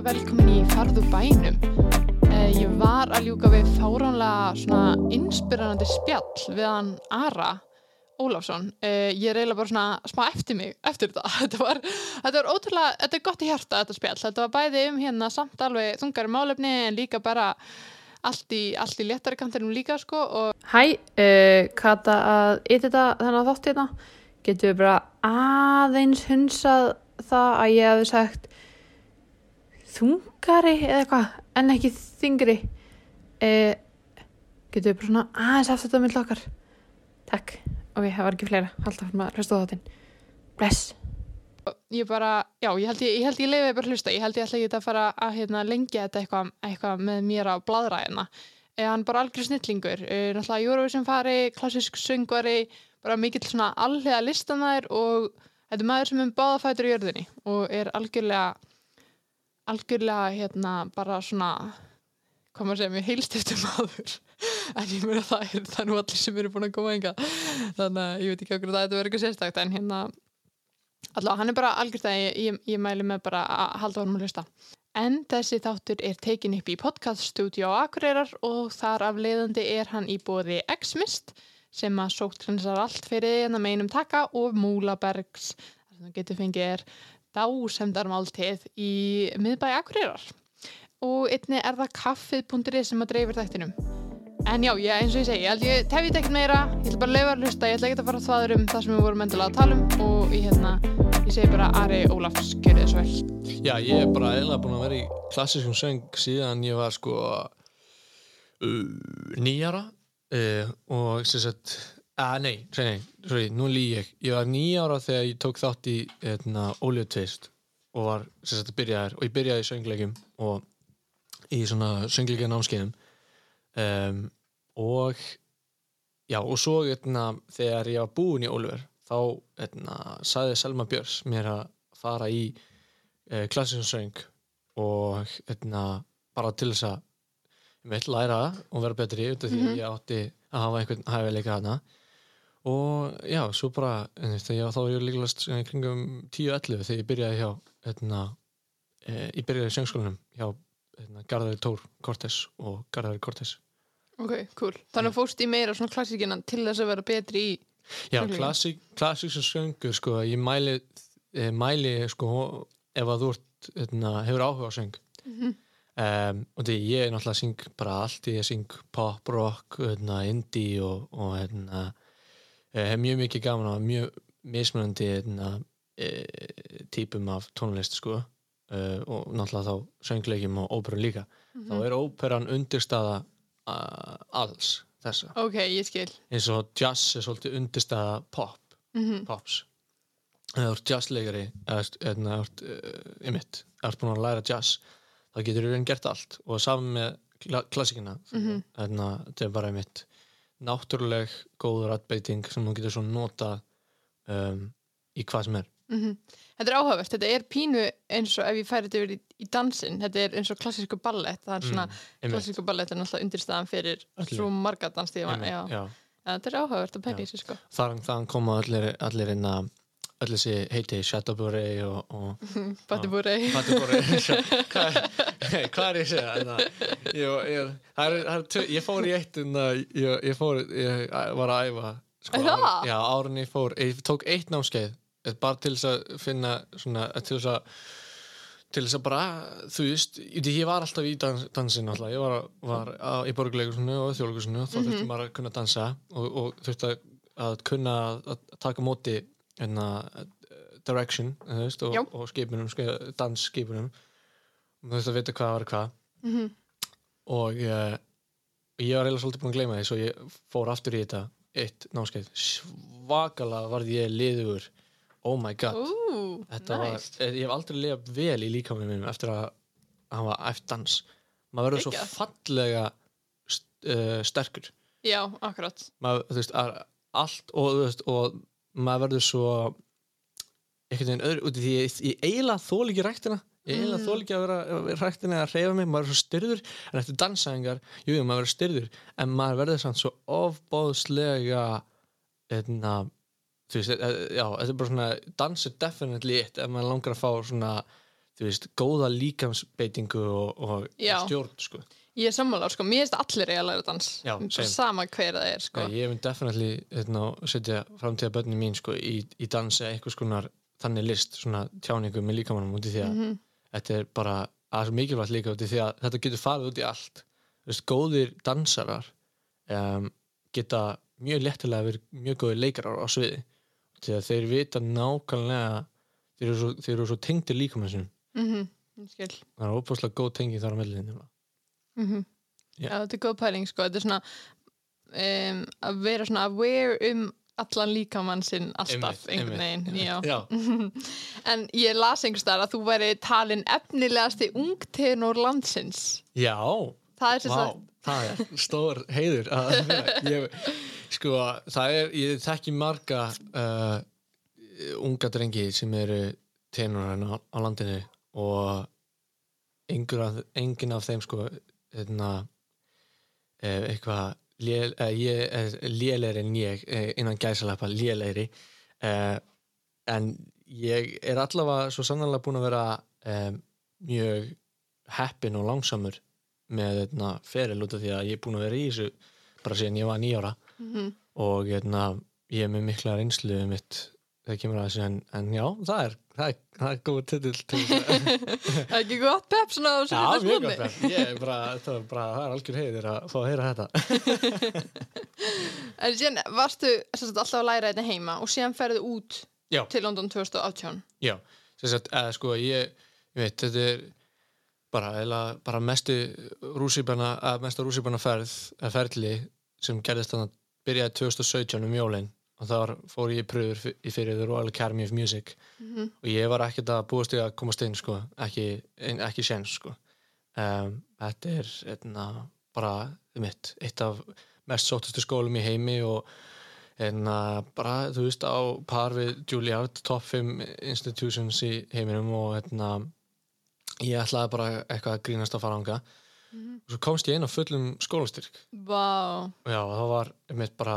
velkomin í Farðu bænum. Eh, ég var að ljúka við fáránlega inspirerandi spjall við hann Ara Ólafsson. Eh, ég er eiginlega bara smá eftir mig eftir þetta. Þetta var, þetta var ótrúlega, þetta er gott í hjarta þetta spjall. Þetta var bæði um hérna samt alveg þungari málefni en líka bara allt í, í léttari kantinum líka sko. Og... Hæ, uh, Kata að ytita þennan þátt hérna. Getur við bara aðeins hunsað það að ég hefði sagt þungari eða eitthvað en ekki þingri. Uh, getur við bara svona aðeins aftur þetta með okkar. Takk. Ok, það var ekki fleira. Haldt fyrir maður hlusta á þáttinn. Bless. ég bara, já, ég held ég, ég, ég leiði bara hlusta, ég held ég ætla ekki að fara að hérna, lengja þetta eitthvað eitthva með mér á bladræðina eh, hann bara algjör snillingur eh, náttúrulega Eurovision fari, klassisk söngvari bara mikill svona allega listamæður og þetta er maður sem er báðafætur í jörðinni og er algjörlega algjörlega hérna bara svona hvað maður segja, mjög heilstiftur maður. En ég meina það er það er nú allir sem eru búin að koma enga þannig að ég veit ekki okkur að þetta verður eitthvað sérstakt en hérna allavega hann er bara algjört að ég, ég, ég mæli með bara að halda honum að hlusta. En þessi þáttur er tekin upp í podcaststudio á Akureyrar og þar af leiðandi er hann í bóði X-Mist sem að sótt hrennsar allt fyrir því að meinum taka og Múlabergs. Þar sem þú getur fengið er dásemdarmáltið í miðbæi Akureyrar. Og einni er það kaffið.ri sem að dreifir þættinum. En já, ég, eins og ég segi, ég held ég tefið ekkert meira. Ég ætla bara að leifa að hlusta, ég ætla ekki að fara að þvaður um það sem við vorum endilega að tala um. Og ég, hérna, ég segi bara Ari Ólafs, kjörið þess vel. Já, ég er bara eiginlega búin að vera í klassískum söng síðan ég var sko uh, nýjara uh, og sem sagt að nei, sorry, sorry, nú lý ég. Ég var nýjara þegar ég tók þátt í hérna, Óljótvist og var sagt byrjaðar og ég byrjaði í söngleikum og í svona söngleika námskeiðum um, og já, og svo hérna, þegar ég var búin í Ólfur þá hérna, sagði Selma Björns mér að fara í uh, klassísum söng og hérna, bara til þess að ég veit læra og vera betri út af því að ég átti að hafa einhvern hæfileika hana og já, svo bara ég, þá var ég líklegast í kringum 10-11 þegar ég byrjaði hjá hérna, e, ég byrjaði í söngskólanum hjá hérna, Garðari Tór Kortes og Garðari Kortes Ok, cool, þannig fóst í meira svona klassíkina til þess að vera betri í Já, klassík, klassík sem söngur sko, ég mæli, eh, mæli sko, ef að þú ert hérna, hefur áhuga á söng. Mhm. um, og því ég er náttúrulega að syng bara allt, ég syng pop, rock hérna, indie og, og hérna, eh, hef mjög mikið gaman á mjög mismunandi hérna, e, típum af tónlist sko. Uh, og náttúrulega þá söngleikjum og óperun líka. Þá er óperan undirstaða uh, alls þessa. Ok, ég skil. Eins og jazz er svolítið undirstæða pop, mm pops. Eða þú ert jazzleikari eða uh, ymitt, eða þú ert búin að læra jazz þá getur þú raun gert allt. Og saman með kla klassikina Mhm. þannig að þetta er bara ymitt náttúruleg góð rættbeiting sem þú getur svo nota um, í hvað sem er. Mhm. Þetta er áhugavert, þetta er pínu eins og ef ég færi þetta yfir í, í dansin þetta er eins og klassísku ballett það er svona, Einmitt. klassísku ballett er náttúrulega undirstaðan fyrir svo marga. Já, þetta er áhugavert að pæla í sig sko. Þaðan, þaðan koma allir, allir inn að öll þessi heiti Shadowbury og, og Batibúrei Patibóri hvað, er- ég að segja? Þannig, að ég, ég, það er, það er, ég fór í eitt að ég, ég fór ég var að æfa sko, það? áður- já, árun ég fór, ég tók eitt námskeið eh, bara til þess að finna svona, eh, til þess að til þess að bara, þú veist ég, var alltaf í dans, dansin alltaf ég var, var á, í borgleikursinu og þjóðleikursinu þá þurfti maður að kunna dansa og, og þurfti að, að kunna að, taka móti enna direction þú veist, og, og skipunum, dansskipunum og þú veist að vita hvað var hvað. Mhm. og uh, ég var eiginlega svolítið búin að gleyma því svo ég fór aftur í þetta eitt námskeið. Svakalega varð ég liður oh my god. Ú, Þetta var, eh, ég hef aldrei lifað vel í líkamanum mínum eftir að hann var eftir dans maður verður svo fallega st uh, sterkur. Já, akkurat. Maður, þú veist, allt og, veist, og maður verður svo einhvern veginn öðru því ég, ég eiginlega þól ekki ræktina ég eiginlega Mm. þól ekki að vera ræktina eða að reyfa mig, maður er svo styrður en eftir dansæðingar, jú, jú, maður verður styrður en maður verður samt svo ofbóðslega einna þú veist, eh, já, þetta er bara svona dans er definitely it ef maður langar að fá svona þú veist, góða líkamsbeitingu og, og stjórn sko. Ég er sammála, sko, mér finnst allir eiga að læra dans. Já, sama hver það er, sko. Já, ég mun definitely hérna, setja framtíða börnin mín sko, í, í dansi einhvers konar þannig list, svona tjáningu með líkamannum út í því að Mhm. Þetta er bara svo mikilvægt líka út í því að þetta getur farið út í allt. Veist, góðir dansarar um, geta mjög léttilega verið mjög góðir leikarar á sviði. Því að þeir vita nákvæmlega þeir eru svo, svo tengdir líkamann sinum Mhm, ég skil. Það er óbúslega góð tengi þar á mellinni Mhm. Já. Já, þetta er góð pæling sko, þetta er svona um, að vera svona aware um allan líkamann sinn alltaf einhvern veginn, já. já, En ég las einhvers þar að þú væri talin efnilegasti ungtenor landsins. já Það er sagt, það er stór heiður ég, sko, það er, ég þekki marga uh, unga drengi sem eru tenorar á, á landinu og engur af, engin af þeim sko hérna, eh, eitthvað lél- eh, eh, en ég eh, innan gæsalappa lélegri eh, en ég er allavega svo sannarlega búin að vera mjög heppin og langsamur með hérna, feril út af því að ég er búin að vera í þessu bara síðan ég var nýjára Mhm. og hérna, ég er með mikla reynslu um mitt þegar kemur að þessu en, en já, það er, það er, það er góð titill til það er ekki gott pepp svona á Já, sunnudags mjög gott Björn. Ég er bara, þetta er bara, það er algjör heiður að fá að heyra þetta En síðan varstu alltaf að læra þetta heima og síðan ferðu út Já. til London 2018. Já, sagt, eða sko ég, ég veit, þetta er bara, eða, bara mestu rússipanna, að mesta rússipanna ferð eða ferli sem gerðist þannig að byrjaði 2017 um jólin og þar fór ég í pröfur í fyrir The Royal Academy of Music. Mhm. og ég var ekkert að búast við að komast inn sko, ekki, ekki séns sko. Um, þetta er etna, bara mitt, eitt af mest sótustu skólum í heimi og en uh, bara, þú veist, á par við Juilliard, top 5 institutions í heiminum og hérna, ég ætlaði bara eitthvað að grínast að fara ánga og svo komst ég inn á fullum skólastyrk. Vá, og já, það var mitt bara,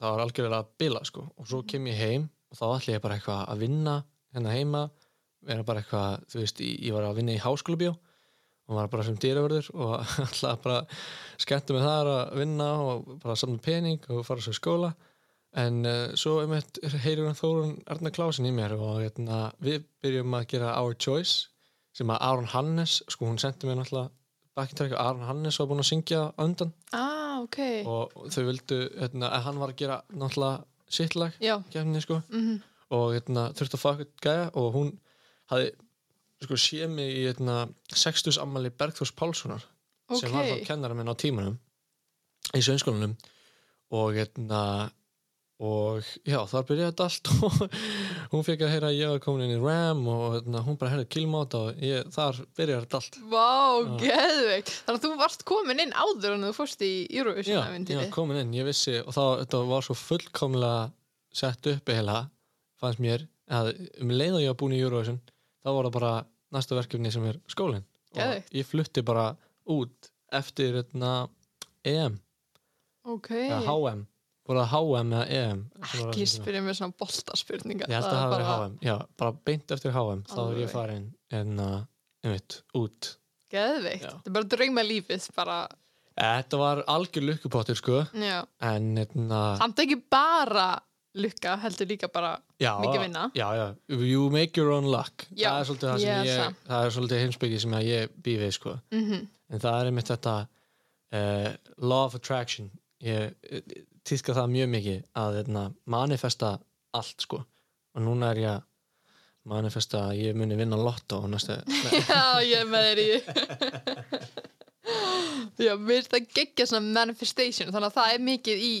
það var algjörlega að bila sko, og svo kem ég heim og þá ætla ég bara eitthvað að vinna hérna heima, vera bara eitthvað þú veist, ég, var að vinna í háskólabjó og var bara sem dýravörður og alltaf bara skemmti mig þar að vinna og bara samna pening og fara svo í skóla. En uh, svo einmitt heyrir hann Þórun Arna Klásin í mér og hérna, við byrjum að gera Our Choice sem að Aron Hannes, sko hún sendi mér náttúrulega bakkintræk og Aron Hannes var búinn að syngja undan. Ah, ok. og þau vildu, hérna, að hann var að gera náttúrulega sitt lag kemni, sko, mhm, og hérna, þurfti að fá eitthvað gæja og hún hafði sko, séð mig í hérna, 60 ammali Bergþórs Pálssonar sem var þá kennara minn á tímanum í söngskólanum. Og hérna og já, þar byrjaði þetta allt og hún fekk að heyra að ég var komin inn í RAM og hérna, hún bara heyrði kilmáta og ég, þar byrjaði þetta allt. Vá, geðveikt. Þannig að þú varst komin inn áður en þú fórst í já, Eurovision já, ævintýri. komin inn, ég vissi og þá, þetta var svo fullkomlega sett upp heila, fannst mér að um leið og ég var búin í Eurovision þá var það bara næsta verkefni sem er skólinn. Og ég flutti bara út eftir hérna, EM. Ok. eða HM, voru það HM eða EM Ekki spyrja mér svona boltaspurningar. ég held að Það hafi verið bara HM, já, bara beint eftir HM þá er ég farin en, uh, einmitt, út Geðveikt. Já. Þetta er bara drauma lífið, bara, Þetta var algjör lukkupottir sko já. en hérna, Samt ekki bara lukka, heldur líka bara já, mikið vinna. já, já, you make your own luck Já, það er svolítið það sem ég ég það. er svolítið heimsbyggi sem að ég bý við sko Mm en það er einmitt þetta uh, law of attraction ég týska það mjög mikið að hérna, manifesta allt sko. Og núna er ég að manifesta að ég muni vinna lotto og næstu Já, ég með þér í Já, mér finnst það geggja svona manifestation þannig að það er mikið í,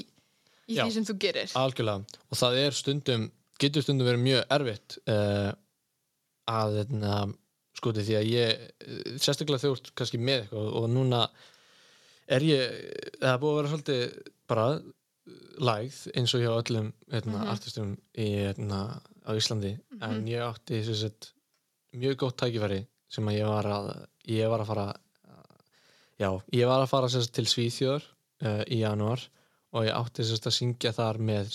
í Já. því sem þú gerir. Algjörlega. Og það er stundum getur stundum verið mjög erfitt uh, að hérna, skoti því að ég sérstaklega ert kannski með eitthvað og núna er ég það er búið að vera svolítið bara lægð eins og hjá öllum hérna, Mhm. artistum í, hérna, á Íslandi en ég átti sagt, mjög gott tækifæri sem að ég var að ég var að fara já, ég var að fara sagt, til Svíþjóðar uh, í janúar og ég átti að syngja þar með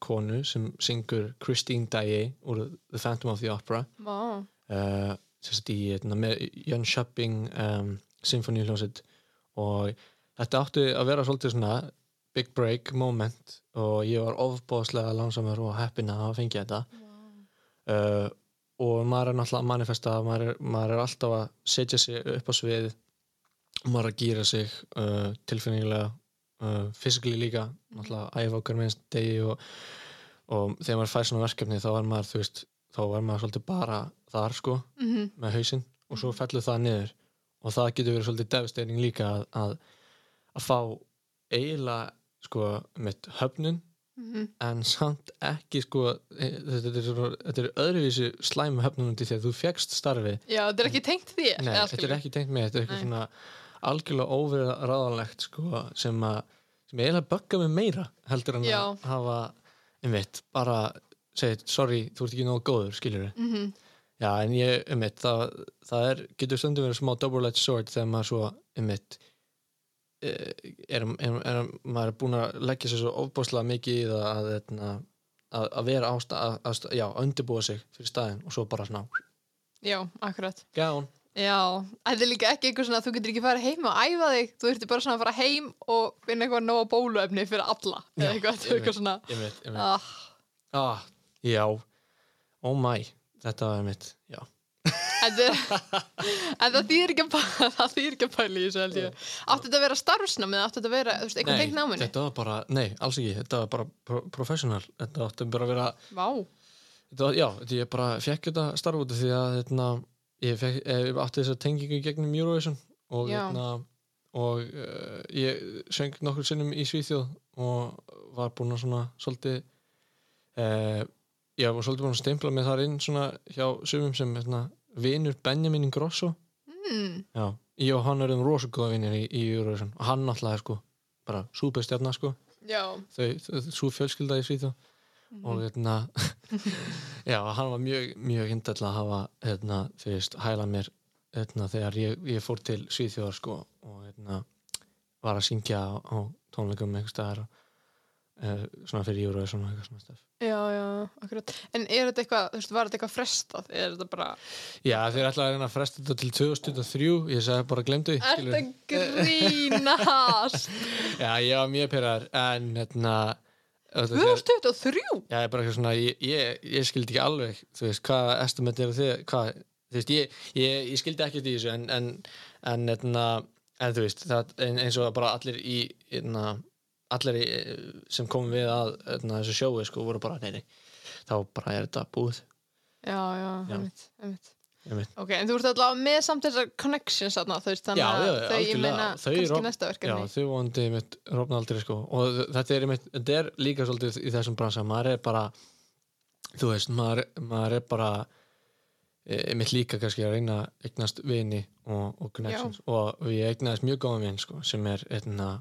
konu sem syngur Christine Daae úr The Phantom of the Opera. Vá, uh, sérst í hérna, með Jön Shopping um, symfóníuljónsitt og þetta átti að vera svolítið svona big break moment og ég var ofbóðslega langsamur og heppin að hafa fengið þetta. Uh, og maður er náttúrulega að manifesta maður er, maður er alltaf að setja sig upp á svið maður er að gýra sig uh, tilfinningilega uh, physically líka náttúrulega að æfa okkur minnst degi og, og þegar maður fær svona verkefni þá er maður þú veist, þá er maður svolítið bara þar sko Mhm. með hausinn og svo fellur það niður. Og það getur verið svolítið devastating líka að, að, að fá eiginlega sko mitt höfnun Mhm. en samt ekki sko e, þetta er, þetta er öðruvísi slæmu höfnunundi því að þú fegst starfið Já, þetta er ekki tengt þér Nei, þetta er ekki tengt með þetta er eitthvað svona algjörlega óverðaráðanlegt sko, sem að sem eiginlega bögga mig meira heldur en Já. að hafa einmitt, bara segja, sorry, þú ert ekki nógu góður, skiljur Mhm. Já, en ég, einmitt, það, það er, getur stundum verið smá double-edged sword þegar maður svo, einmitt er, er, er, maður búin að leggja sér svo ofbáslega mikið að, að, að, að vera ást að, að, að undirbúa sig fyrir staðinn og svo bara svona, Já, akkurat. Gán Já, þetta er líka ekki eitthvað svona þú getur ekki farið heim og æfa þig. Þú þurftir bara svona að fara heim og finna eitthvað nóga bóluefni fyrir alla eða eitthvað, þetta er eitthvað svona. einmitt, einmitt. ah, Ah, já, oh my. Þetta var mitt, já en það þýr ekki að það þýr ekki að pæla í þessu held ég. Átti þetta að vera starfsnámið, átti þetta að vera veist, eitthvað tengt náminu þetta var bara, nei, alls ekki þetta var bara pro professional. Þetta átti bara að vera, þetta var, já, þetta ég bara fekk þetta starf út því að þetta, ég, fekk, eh, ég átti þessa tengingu gegnum Eurovision og þetta og uh, ég söng nokkur sinnum í Svíþjóð og var búin að svona svolítið uh, ég var svolítið búin að steimpla mig þar inn svona hjá sumum sem hérna, vinur Benjamin Ingrosso. Mm, Já, ég og hann erum rosa góða vinnir í, í Eurovision. Og hann náttúrulega sko bara súperstjarnar sko. Já. Þau, svo fjölskylda í Svíþjóð. Og hérna já, hann var mjög, mjög hindall að hafa hérna, þú veist, hæla mér hérna, þegar ég, ég fór til Svíþjóðar sko og hérna var að syngja á, á tónleikum uh, svona fyrir Eurovision og eitthvað svona stöf Já, já, akkurat. En er þetta eitthvað, þú veist, var þetta eitthvað frestað? Er þetta bara, Já, þeir ætlaði að reyna að fresta þetta til 2023 ég sagði bara glemdu er þetta grínast? Já, ég var mjög pyrrar en hérna þetta þegar- 2023? Já, ég er bara eitthvað svona, ég, ég, ég skildi ekki alveg, þú veist, hvað estimate eru þið, hvað, þú veist, ég, ég, ég skildi ekkert í þessu, en, en, en, etna, en þú veist, það, ein- eins og bara allir í, etna, allir í, sem komum við að etna, þessu sjói, sko, voru bara, nei, nei, þá bara er þetta búið, Já, já, Já. einmitt, einmitt. Ok, en þú ert allavega með samt þessar connections þarna, veist, þannig Já, að já, þau, ég meina, Þau kannski næsta Já, verkefni. Þau vonandi mitt rofna aldrei, sko, og þetta er, mitt, þetta er líka svolítið í þessum bransa, maður er bara, þú veist, maður, maður er bara, e, mitt líka kannski að reyna eignast vini og, og connections. Og ég eignaðist mjög góðan vin sko, sem er einna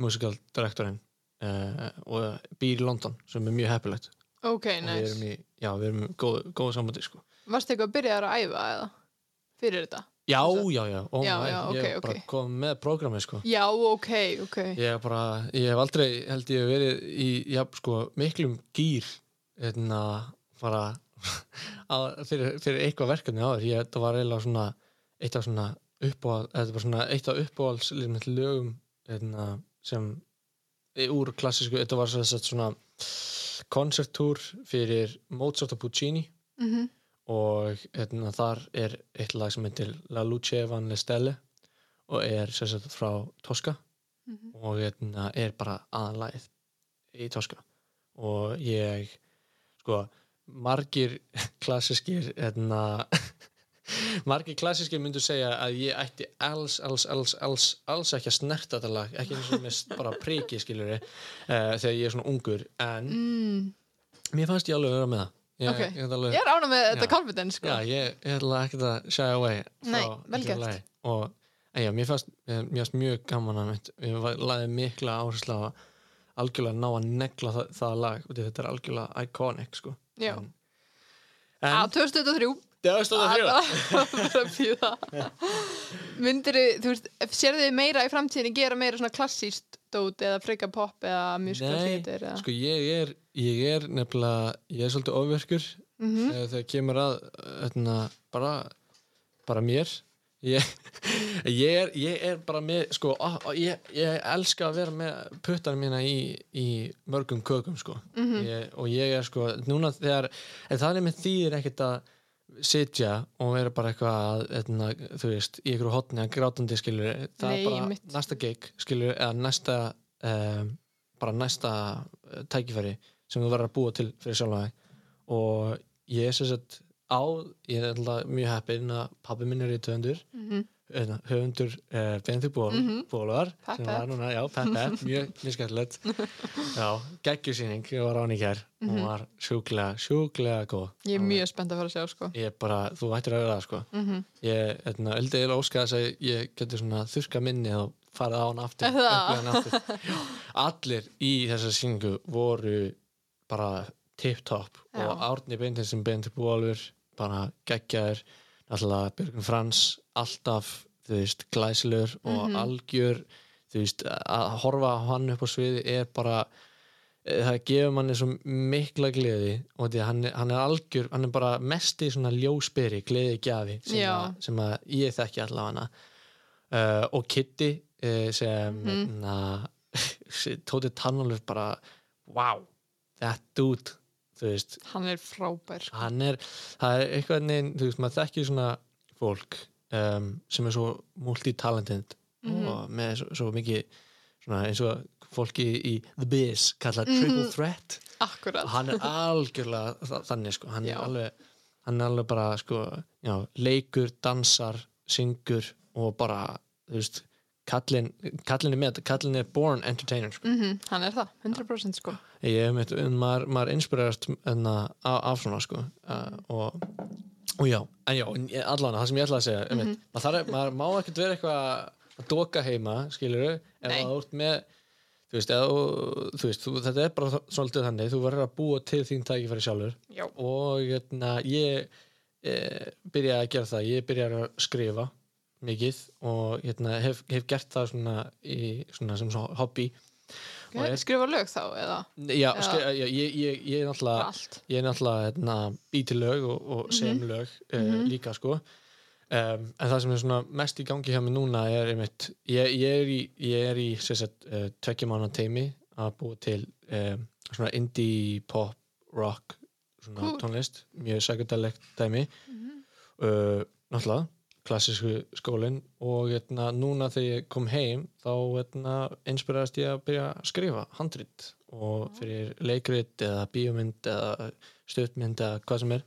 musical direktorinn uh, og býr í London sem er mjög heppilegt Ok, og við nice erum í, já, við erum í góð, góð sambandi sko. Varstu eitthvað að byrja að æfa eða? Fyrir þetta? já, já, já, ó, Já, næ, já, ok, ég er bara ok. komið með prógramið sko. Já, ok, ok ég er bara, ég hef aldrei held ég verið í, já, sko, miklum gýr hérna, bara að, fyrir, fyrir eitthvað verkefni áður, ég, þetta var eiginlega svona eitt af svona uppáhald þetta var svona eitt af uppáhalds lögum hérna, sem úr klassísku, þetta var svona koncertúr fyrir Mozart og Puccini. Mm og hérna, þar er eitt lag sem heitir La Luce van le Stelle og er sagt frá Tosca. Mhm. og hérna, er bara aðanlægið í Tosca. Og ég sko, margir klassískir hérna margir klassíski myndu segja að ég ætti alls, alls, alls, alls, alls ekki að snerta þetta lag, ekki eins og mest bara priki skiljur ég, uh, eh, þegar ég er svona ungur en mm. mér fannst ég alveg að vera með það ég, okay. ég, ég alveg, er ána með já, þetta confidence sko. já, ég er ekki að shy away Nei, velgert og já, eh, mér fannst mjög gaman að ég laði mikla áherslu á algjörlega ná að negla það, það lag þetta er algjörlega iconic sko. en, en, á 2003 Myndir þú veist, sérðu þið meira í framtíðinni gera meira svona klassíst dót eða frika pop eða eða? sko ég er ég er nefnilega, ég er svolítið ofverkur mm þegar kemur að öðna, bara bara mér. Ég, ég, er, ég er bara með sko, á, á, ég, ég elska að vera með puttanum mína í, í mörgum kökum sko. Ég, og ég er sko, núna þegar en það er með þýðir ekkert að sitja og vera bara eitthvað etna, þú veist, í einhverju hotni að grátandi skilur, það Nei, er bara einmitt. næsta gig skilur, eða næsta um, bara næsta eh, tækifæri sem þú verður að búa til fyrir sjálfa þig og ég er sagt á, ég er alltaf mjög heppinn að pabbi minn er í töfundur Mhm. Höfundur uh, Benedikt Ból, Mhm. Bólar Pepp, sem var núna, já, pepp, pepp, mjög, skemmtilegt já, geggjusýning ég var á hann í kær, hún var sjúklega sjúklega góð. Ég er mjög spennt að fara að sjá sko. Ég er bara, þú ættir að vera það sko. Mm ég, hérna, öldi eða óska þess að ég geti svona þurka minni og farið á hann aftur, Er aftur. Allir í þessar sýningu voru bara tip-top og Árni Beintin sem Beintin Búalfur bara geggjaður náttúrulega Björgun Frans alltaf, þú veist, glæsilegur og Mhm. algjör þú veist, að horfa hann upp á sviði er bara eh, það gefur manni svo mikla gleði og því hann, hann er algjör hann er bara mest í svona ljósberi gleði gjafi sem, sem að ég þekki allavega uh, og Kitty uh, sem Mhm. na, Tóti Tannolfur bara wow, that dude veist, Hann er frábær hann er það er eitthvað neginn, þú veist, maður þekkir svona fólk um, sem er svo multitalented Mhm. og með svo, svo mikið svona eins og fólki í The Biz kallað Triple Mhm. Threat. Akkurat. Hann er algjörlega þa- þannig sko, hann er alveg hann er alveg bara sko, já, leikur, dansar, syngur og bara, þú veist kallin, kallin er með, kallin er born entertainer sko. mm Hann er það, 100% sko. Ég meitt, maður, maður inspirerast af, af svona sko. Uh, og, og já, en já en allan, það sem ég ætla að segja mm Mhm. maður, maður má ekkert vera eitthvað að doka heima, skilur ef Nei. það ert með þú veist, eða, þú, þú veist þú, þetta er bara svolítið þannig, þú verður að búa til þín tækifæri sjálfur. Já. Og hérna, ég e, byrjaði að gera það, ég byrjaði að skrifa mikið og hérna, hef, hef gert það svona, í, svona sem svona hobby. Og er- Skrifa lög þá eða já, Já. skri, já ég, ég, ég er náttúrulega ég er náttúrulega hérna, bý til lög og, og sem lög uh, Mhm. líka sko um, en það sem er svona mest í gangi hjá mig núna er einmitt, ég, ég er í, ég er í uh, tvekja mánu teimi að búa til um, svona indie pop rock svona Cool. tónlist, mjög psychedelic dæmi uh, náttúrulega klassísku skólinn og hérna, núna þegar ég kom heim þá hérna, inspiraðist ég að byrja að skrifa handrit og fyrir leikrit eða bíómynd eða stuttmynd eða hvað sem er.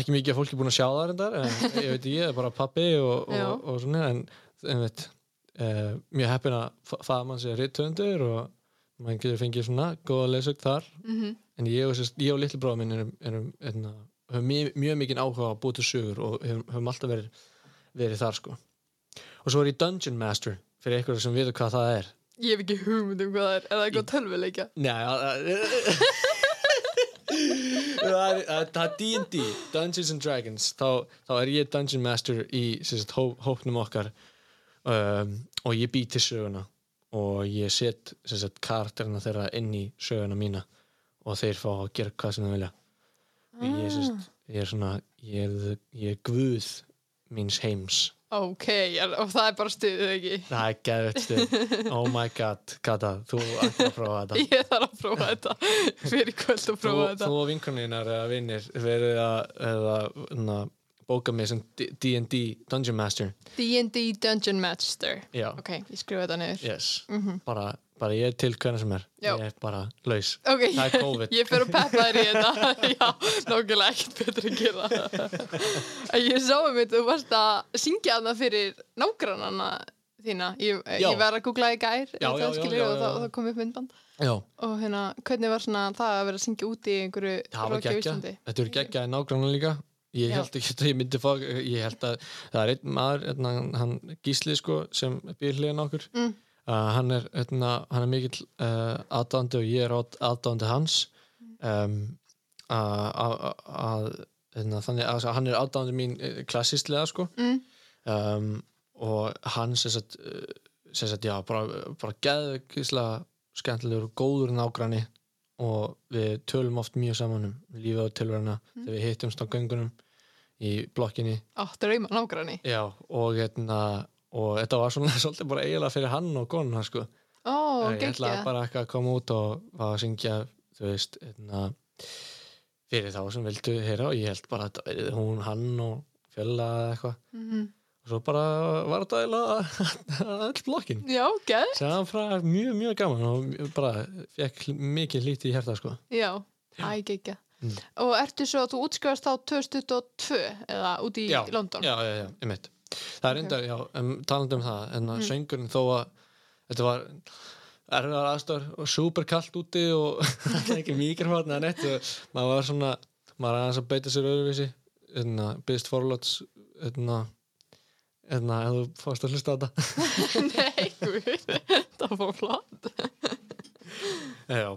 Ekki mikið að fólki búin að sjá það reyndar en ég veit ég, bara pappi og, og, og svona en, en veit, uh, mjög heppin að faða mann sér rittöfundur og mann getur fengið svona góða leysögn þar. Mm en ég og, og litli bróða minn erum, erum, erum, höfum mjög, mjög mikið áhuga að búa til sögur og höfum alltaf verið, verið þar sko. Og svo er ég Dungeon Master fyrir eitthvað sem veitur hvað það er. Ég hef ekki hugmynd um hvað það er eða eitthvað tölvuleikja? Nei það er D&D Dungeons and Dragons. Þá, þá er ég Dungeon Master í sagt, hó, hópnum okkar um, og ég bý til söguna. Og ég set sagt, karakterina þeirra inn í söguna mína og þeir fá að gera hvað sem þeir vilja. Og ég, sagt, ég er svona ég er, ég er guð míns heims. Ok, og það er bara stuðið ekki? Það er geðvett stuð. Oh my god, Kata, þú ætti að prófa þetta. Ég þarf að prófa þetta. Fyrir kvöld að þú, prófa þetta. þú og vinkoninnar eða vinnir verið að eða, na, bóka mig sem D&D Dungeon Master. D&D Dungeon Master. Já, Ok, ég skrifa þetta niður. Yes. Mhm. bara, bara ég er til hvernig sem er. Já. ég er bara laus. Ok, Það er COVID. ég fer að peppa þér í þetta. Já, nákvæmlega ekkert betur að gera. Ég sá um þetta, þú varst að syngja þarna fyrir nágrannana þína. Ég, ég var að googla í gær Já, já, já, og það, það kom upp myndband og hérna, hvernig var það að vera að syngja úti í einhverju það roki á Íslandi? Þetta eru geggja í nágrannan líka ég held ekki að ég myndi fá ég held að það er einn maður hérna, hann Gísli sko sem býr hliðan okkur. Mm. uh, hann er, hérna, hann er mikill uh, aðdándi og ég er aðdándi hans. Um, að- hérna, þannig að hann er aðdándi mín eh, klassíslega sko. Mm. um, og hann sem sagt, uh, sem sagt já, bara, bara geðveikislega skemmtilegur og góður nágranni og við tölum oft mjög saman um lífið og tilverina þegar við hittumst á göngunum í blokkinni Ó, drauma nágranni. já, og, hérna, og þetta var svona svolítið bara eiginlega fyrir hann og konuna sko. Ó, ég ætlaði bara eitthvað að koma út og var að syngja veist hérna, fyrir þá sem vildu heyra og ég held bara að hún, hann og fjölla eða eitthvað Mhm. Og svo bara var þetta eiginlega öll blokkin Já, geð. sem var mjög, mjög gaman og bara fekk mikið lítið í hérta sko. Já, æ, geggjað. Mm. Og ertu svo að þú útskrifast þá 2022 eða út í já, London? já, já, já, ég mitt það er enda, já, um, talandi um það en Mm. söngurinn þó að þetta var erfiðar aðstæður og super kallt úti og ekki mikrofón eða neitt og maður var svona, maður aðeins að beita sér öðruvísi en byggst forláts en að en að ef þú fórst að hlusta á þetta Nei, guð, það var flott. já,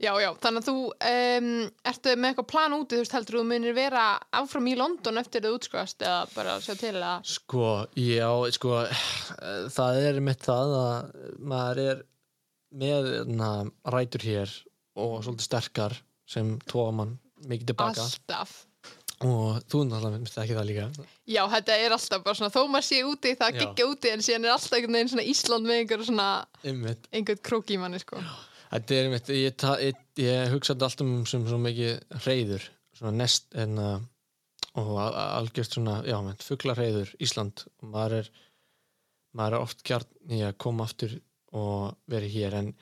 Já, já, þannig að þú um, ertu með eitthvað plan úti, þú veist, heldur þú munir vera áfram í London eftir þú útskrifast eða bara sjá til að... sko, já, sko það er mitt það að maður er með na, rætur hér og svolítið sterkar sem tóa mann mikið tilbaka Alltaf. Og þú náttúrulega myndið ekki það líka. Já, þetta er alltaf bara svona, þó maður sé úti, það Já. geggja úti, en síðan er alltaf einhvern veginn svona Ísland með einhver svona, einmitt, einhvern krók í manni, sko. þetta er einmitt ég, ég, ég hugsaði alltaf um sem svo mikið reyður svona nest en uh, og al- algjört svona, já, menn, fuglareyður Ísland. Og maður er maður er oft kjarn í að koma aftur og vera hér en,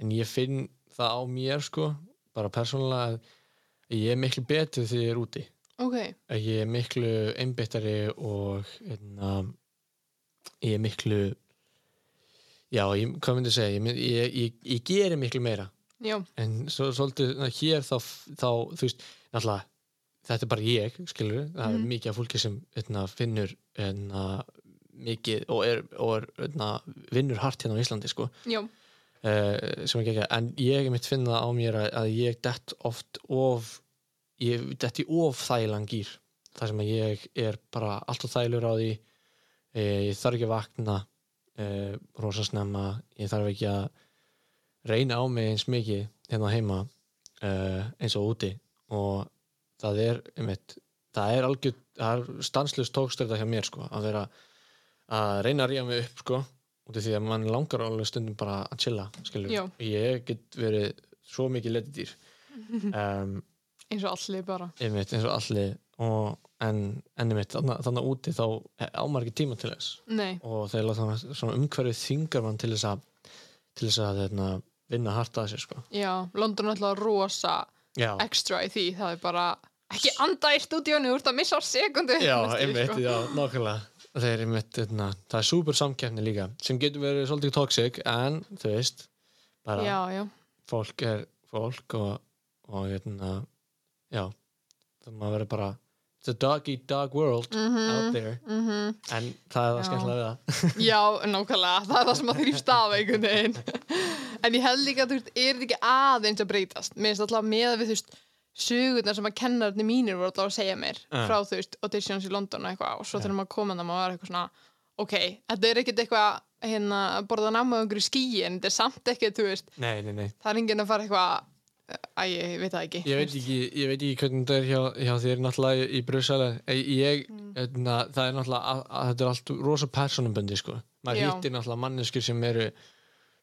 en ég finn það á mér sko bara persónulega að ég er miklu betur þegar ég er úti Ok, að ég er miklu einbyttari og einna, ég er miklu já, ég, hvað myndi ég segja? Ég, ég, ég, ég geri miklu meira. Já, en svo, svolítið hér þá, þá þú veist, náttúrulega þetta er bara ég, skilur það er Mhm. mikið af fólki sem einna, finnur einna, mikið og er, og er vinnur hart hérna á Íslandi sko. Já, uh, en ég mitt finna á mér að, að ég dett oft of ég dett í of þægilegan gýr þar sem að ég er bara alltaf þægilegur á því. E, ég þarf ekki að vakna e, rosa snemma. Ég þarf ekki að reyna á mig eins mikið hérna heima e, eins og úti. Og það er einmitt, það er algjör það er stanslust tókstörða hjá mér sko, að vera að reyna að ríða mig upp sko, út af því að mann langar alveg stundum bara að chilla ég get verið svo mikið letidýr. Um, eins og allir bara. einmitt eins og allir og, en, einmitt þannig, þannig úti þá ámar ekki tíma til þess Nei, og þeir láta hann svona umhverfið þingar mann til þess að til þess að þeirna, vinna hart að sér sko. já, London er alltaf rosa já, extra í því, það er bara ekki anda í stúdíónu, þú ert að missa á sekundu. já, einmitt, sko. já, nákvæmlega þeir einmitt, þeirna, það er súper samkeppni líka sem getur verið svolítið toxic en þú veist bara Já, já, fólk er fólk og, og hérna, já það maður verið bara it's a dog eat dog world out there. mhm, en það er það skemmtilega við það. Já, nákvæmlega, það er það sem að þrýfst af einhvern veginn. En ég held líka að þú veist, er þetta ekki aðeins að breytast? Mér finnst alltaf með við, þú veist, sögurnar sem að kennararnir mínir voru alltaf að segja mér Ja. frá, þú veist, auditions í London og eitthvað og svo þegar maður kom að það maður var eitthvað svona ok, þetta er ekkert eitthvað hérna, að borða náma á einhverju skíi en þetta er samt ekkert, þú veist, nei, nei, nei. Það er enginn að fara eitthvað Æ, ég veit það ekki ég veit ekki, ég veit ekki hvernig þetta er hjá, hjá þér náttúrulega í Brussel ég, Mm. hérna, það er náttúrulega að, að þetta er allt rosa personubundi sko. maður Já. hittir náttúrulega manneskir sem eru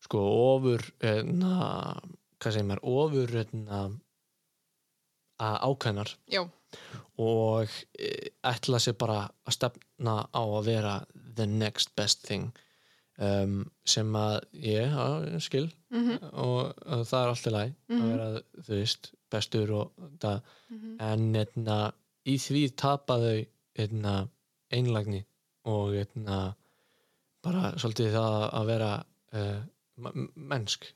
sko ofur hérna, hvað segir maður, ofur hérna, að ákveðnar Já, og e, ætla sér bara að stefna á að vera the next best thing um, sem að ég já, skil. Mhm, og, og það er alltaf læg að Mhm. vera, þú veist, bestur og það, mhm, en etna, í því tapa þau etna, einlagni og etna, bara svolítið það að vera uh, mennsk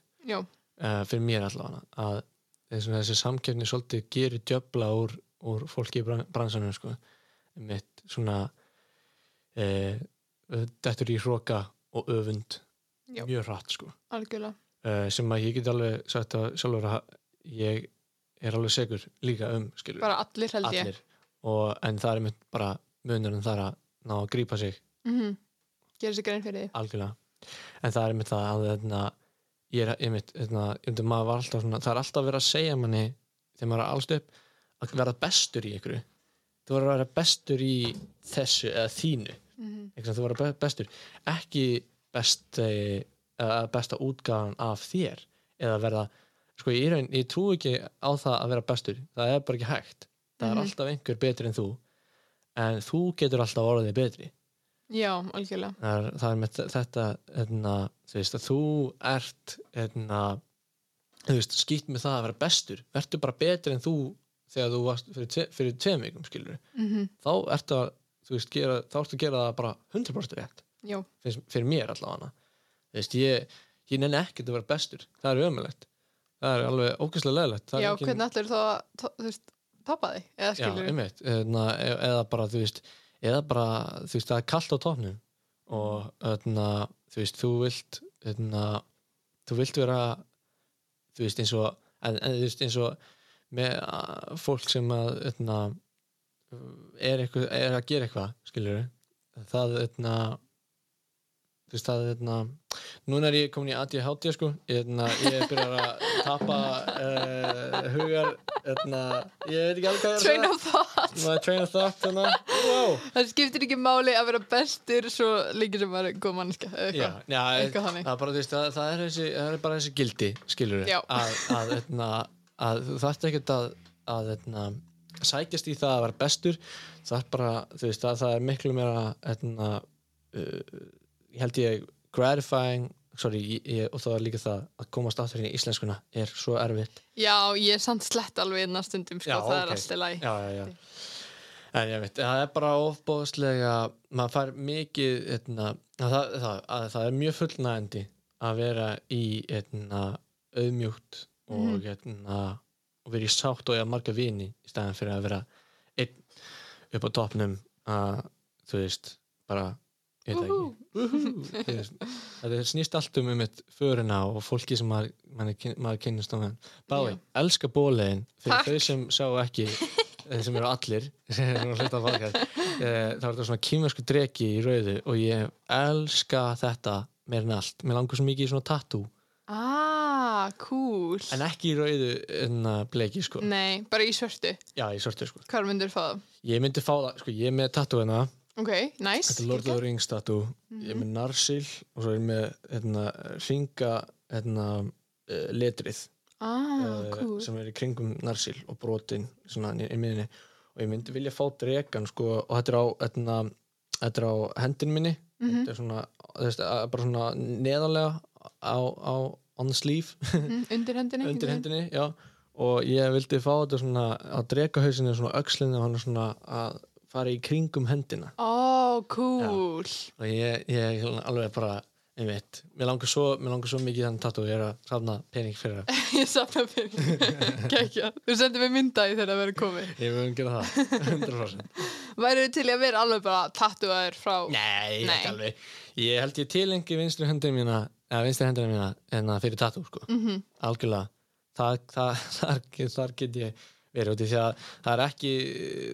uh, fyrir mér allavega. Að þessi, þessi samkeppni svolítið gerir djöfla úr, úr fólki í bran- bransanum sko. mitt svona uh, dettur í hróka og öfund. Já. mjög hratt sko. Uh, sem að ég get alveg sagt að sjálfur að ég er alveg segur líka um skilur, bara allir held ég. Allir. Og, en það er mitt bara munurinn þar að ná að grípa sig. Mm Gera sér grein fyrir því. Algjörlega. En það er mitt það að ég er ég var alltaf svona, það er alltaf verið að segja manni þegar maður er allst upp að vera bestur í ykkur þú verður að vera bestur í þessu eða þínu Mhm. mm þú verður be- bestur. Ekki besti, eða besta útgáðan af þér eða verða sko ég, raun, ég trú ekki á það að vera bestur. Það er bara ekki hægt. Það Mhm. er alltaf einhver betri en þú en þú getur alltaf orðið betri. Já, algjörlega. það er, það er með þe- þetta etna, þú veist að þú ert etna, þú veist, skýtt með það að vera bestur. Verður bara betri en þú þegar þú varst fyrir, tve, fyrir tveim vikum skilur Mm þá ertu að þú veist, gera, þá ertu að gera það bara 100% rétt. Finnst, fyrir mér allavega. Þú veist, ég, ég nenni ekkert að vera bestur. Það er ömulegt það er alveg ógæslega leðilegt já hvernig ætlar þá að, þú veist, topa þig? Eða já, einmitt, eða, eða bara þú veist, eða bara þú veist, það er kallt á tóknum og eðna, þú veist, þú vilt eðna, þú vilt vera þú veist, eins og en, en þú veist, eins og með fólk sem að eðna, er, eitthvað, er að gera eitthvað skilur það eðna, þú veist, það eðna, núna er ég komin í ADHD sko, eðna, ég er byrjar að tapa uh, hugar eðna, ég veit ekki alveg hvað er að Train of thought. Train of thought hérna. wow. Það skiptir ekki máli að vera bestur svo líka sem er góð mannska eitthvað. það, er bara, er þessi, það er bara þessi gildi skilur Já. að, að, að, að þú þarft ekkert að, að sækjast í það að vera bestur það er bara, þú veist, að það er miklu meira etna, uh, held ég gratifying sorry, ég, og það er líka það að komast áttur í íslenskuna er svo erfitt Já, ég er samt slett alveg innan stundum, sko, Já, það er ok. alltaf læg. já, já, já. En ég veit, það er bara ofbóðslega, maður fær mikið, etna, að það, það, að það er mjög fullnægandi að vera í etna, auðmjúkt og, Mhm. etna, og vera í sátt og eiga marga vini í staðan fyrir að vera einn upp á toppnum að, þú veist, bara, ég veit það ekki, þú veist, það snýst allt um um eitt förina og fólki sem maður, maður, kyn- maður kynnist á meðan. Bái, elska bóliðin fyrir þau sem sjá ekki þeir sem eru allir sem eru podcast. Eh, þá er þetta svona kýmversku dregi í rauðu og ég elska þetta meir en allt, mér langar svo mikið í svona tattoo. Ah, cool. en ekki í rauðu en að bleiki sko, Nei, bara í svörtu. já í sortu sko Hvað myndir fá það? ég myndi fá það, sko ég er með tattoo hérna Ok, nice. þetta er Lord of the Rings tattoo ég er með narsil og svo er ég með hérna, ringa hérna, uh, letrið Ah, uh, cool. sem er í kringum narsil og brotin svona í, miðinni og ég myndi vilja fá dregan sko, og þetta er á, hérna, þetta er á hendin minni Mhm. þetta er svona, þess, bara svona neðarlega á, á on sleeve Mm, undir hendinni? undir hendinni já. og ég vildi fá þetta svona að drega hausinu svona öxlinni og hann er svona að fara í kringum hendina. Ó, cool. og ég, ég alveg bara einmitt, mér langar svo, mér langar svo mikið þannig tattoo, ég er að safna pening fyrir það Ég safna fyrir. Kækja. Þú sendir mér mynda í þegar það verður komið. ég mun gera það, 100% Væri til í að vera alveg bara tattooaður frá... Nei, Nei. ekki alveg Ég held ég tilengi vinstri hendina mína eða vinstri hendina mína en að fyrir tattoo sko. Mhm. algjörlega það, það, þar, þar get ég verið út í því að það er ekki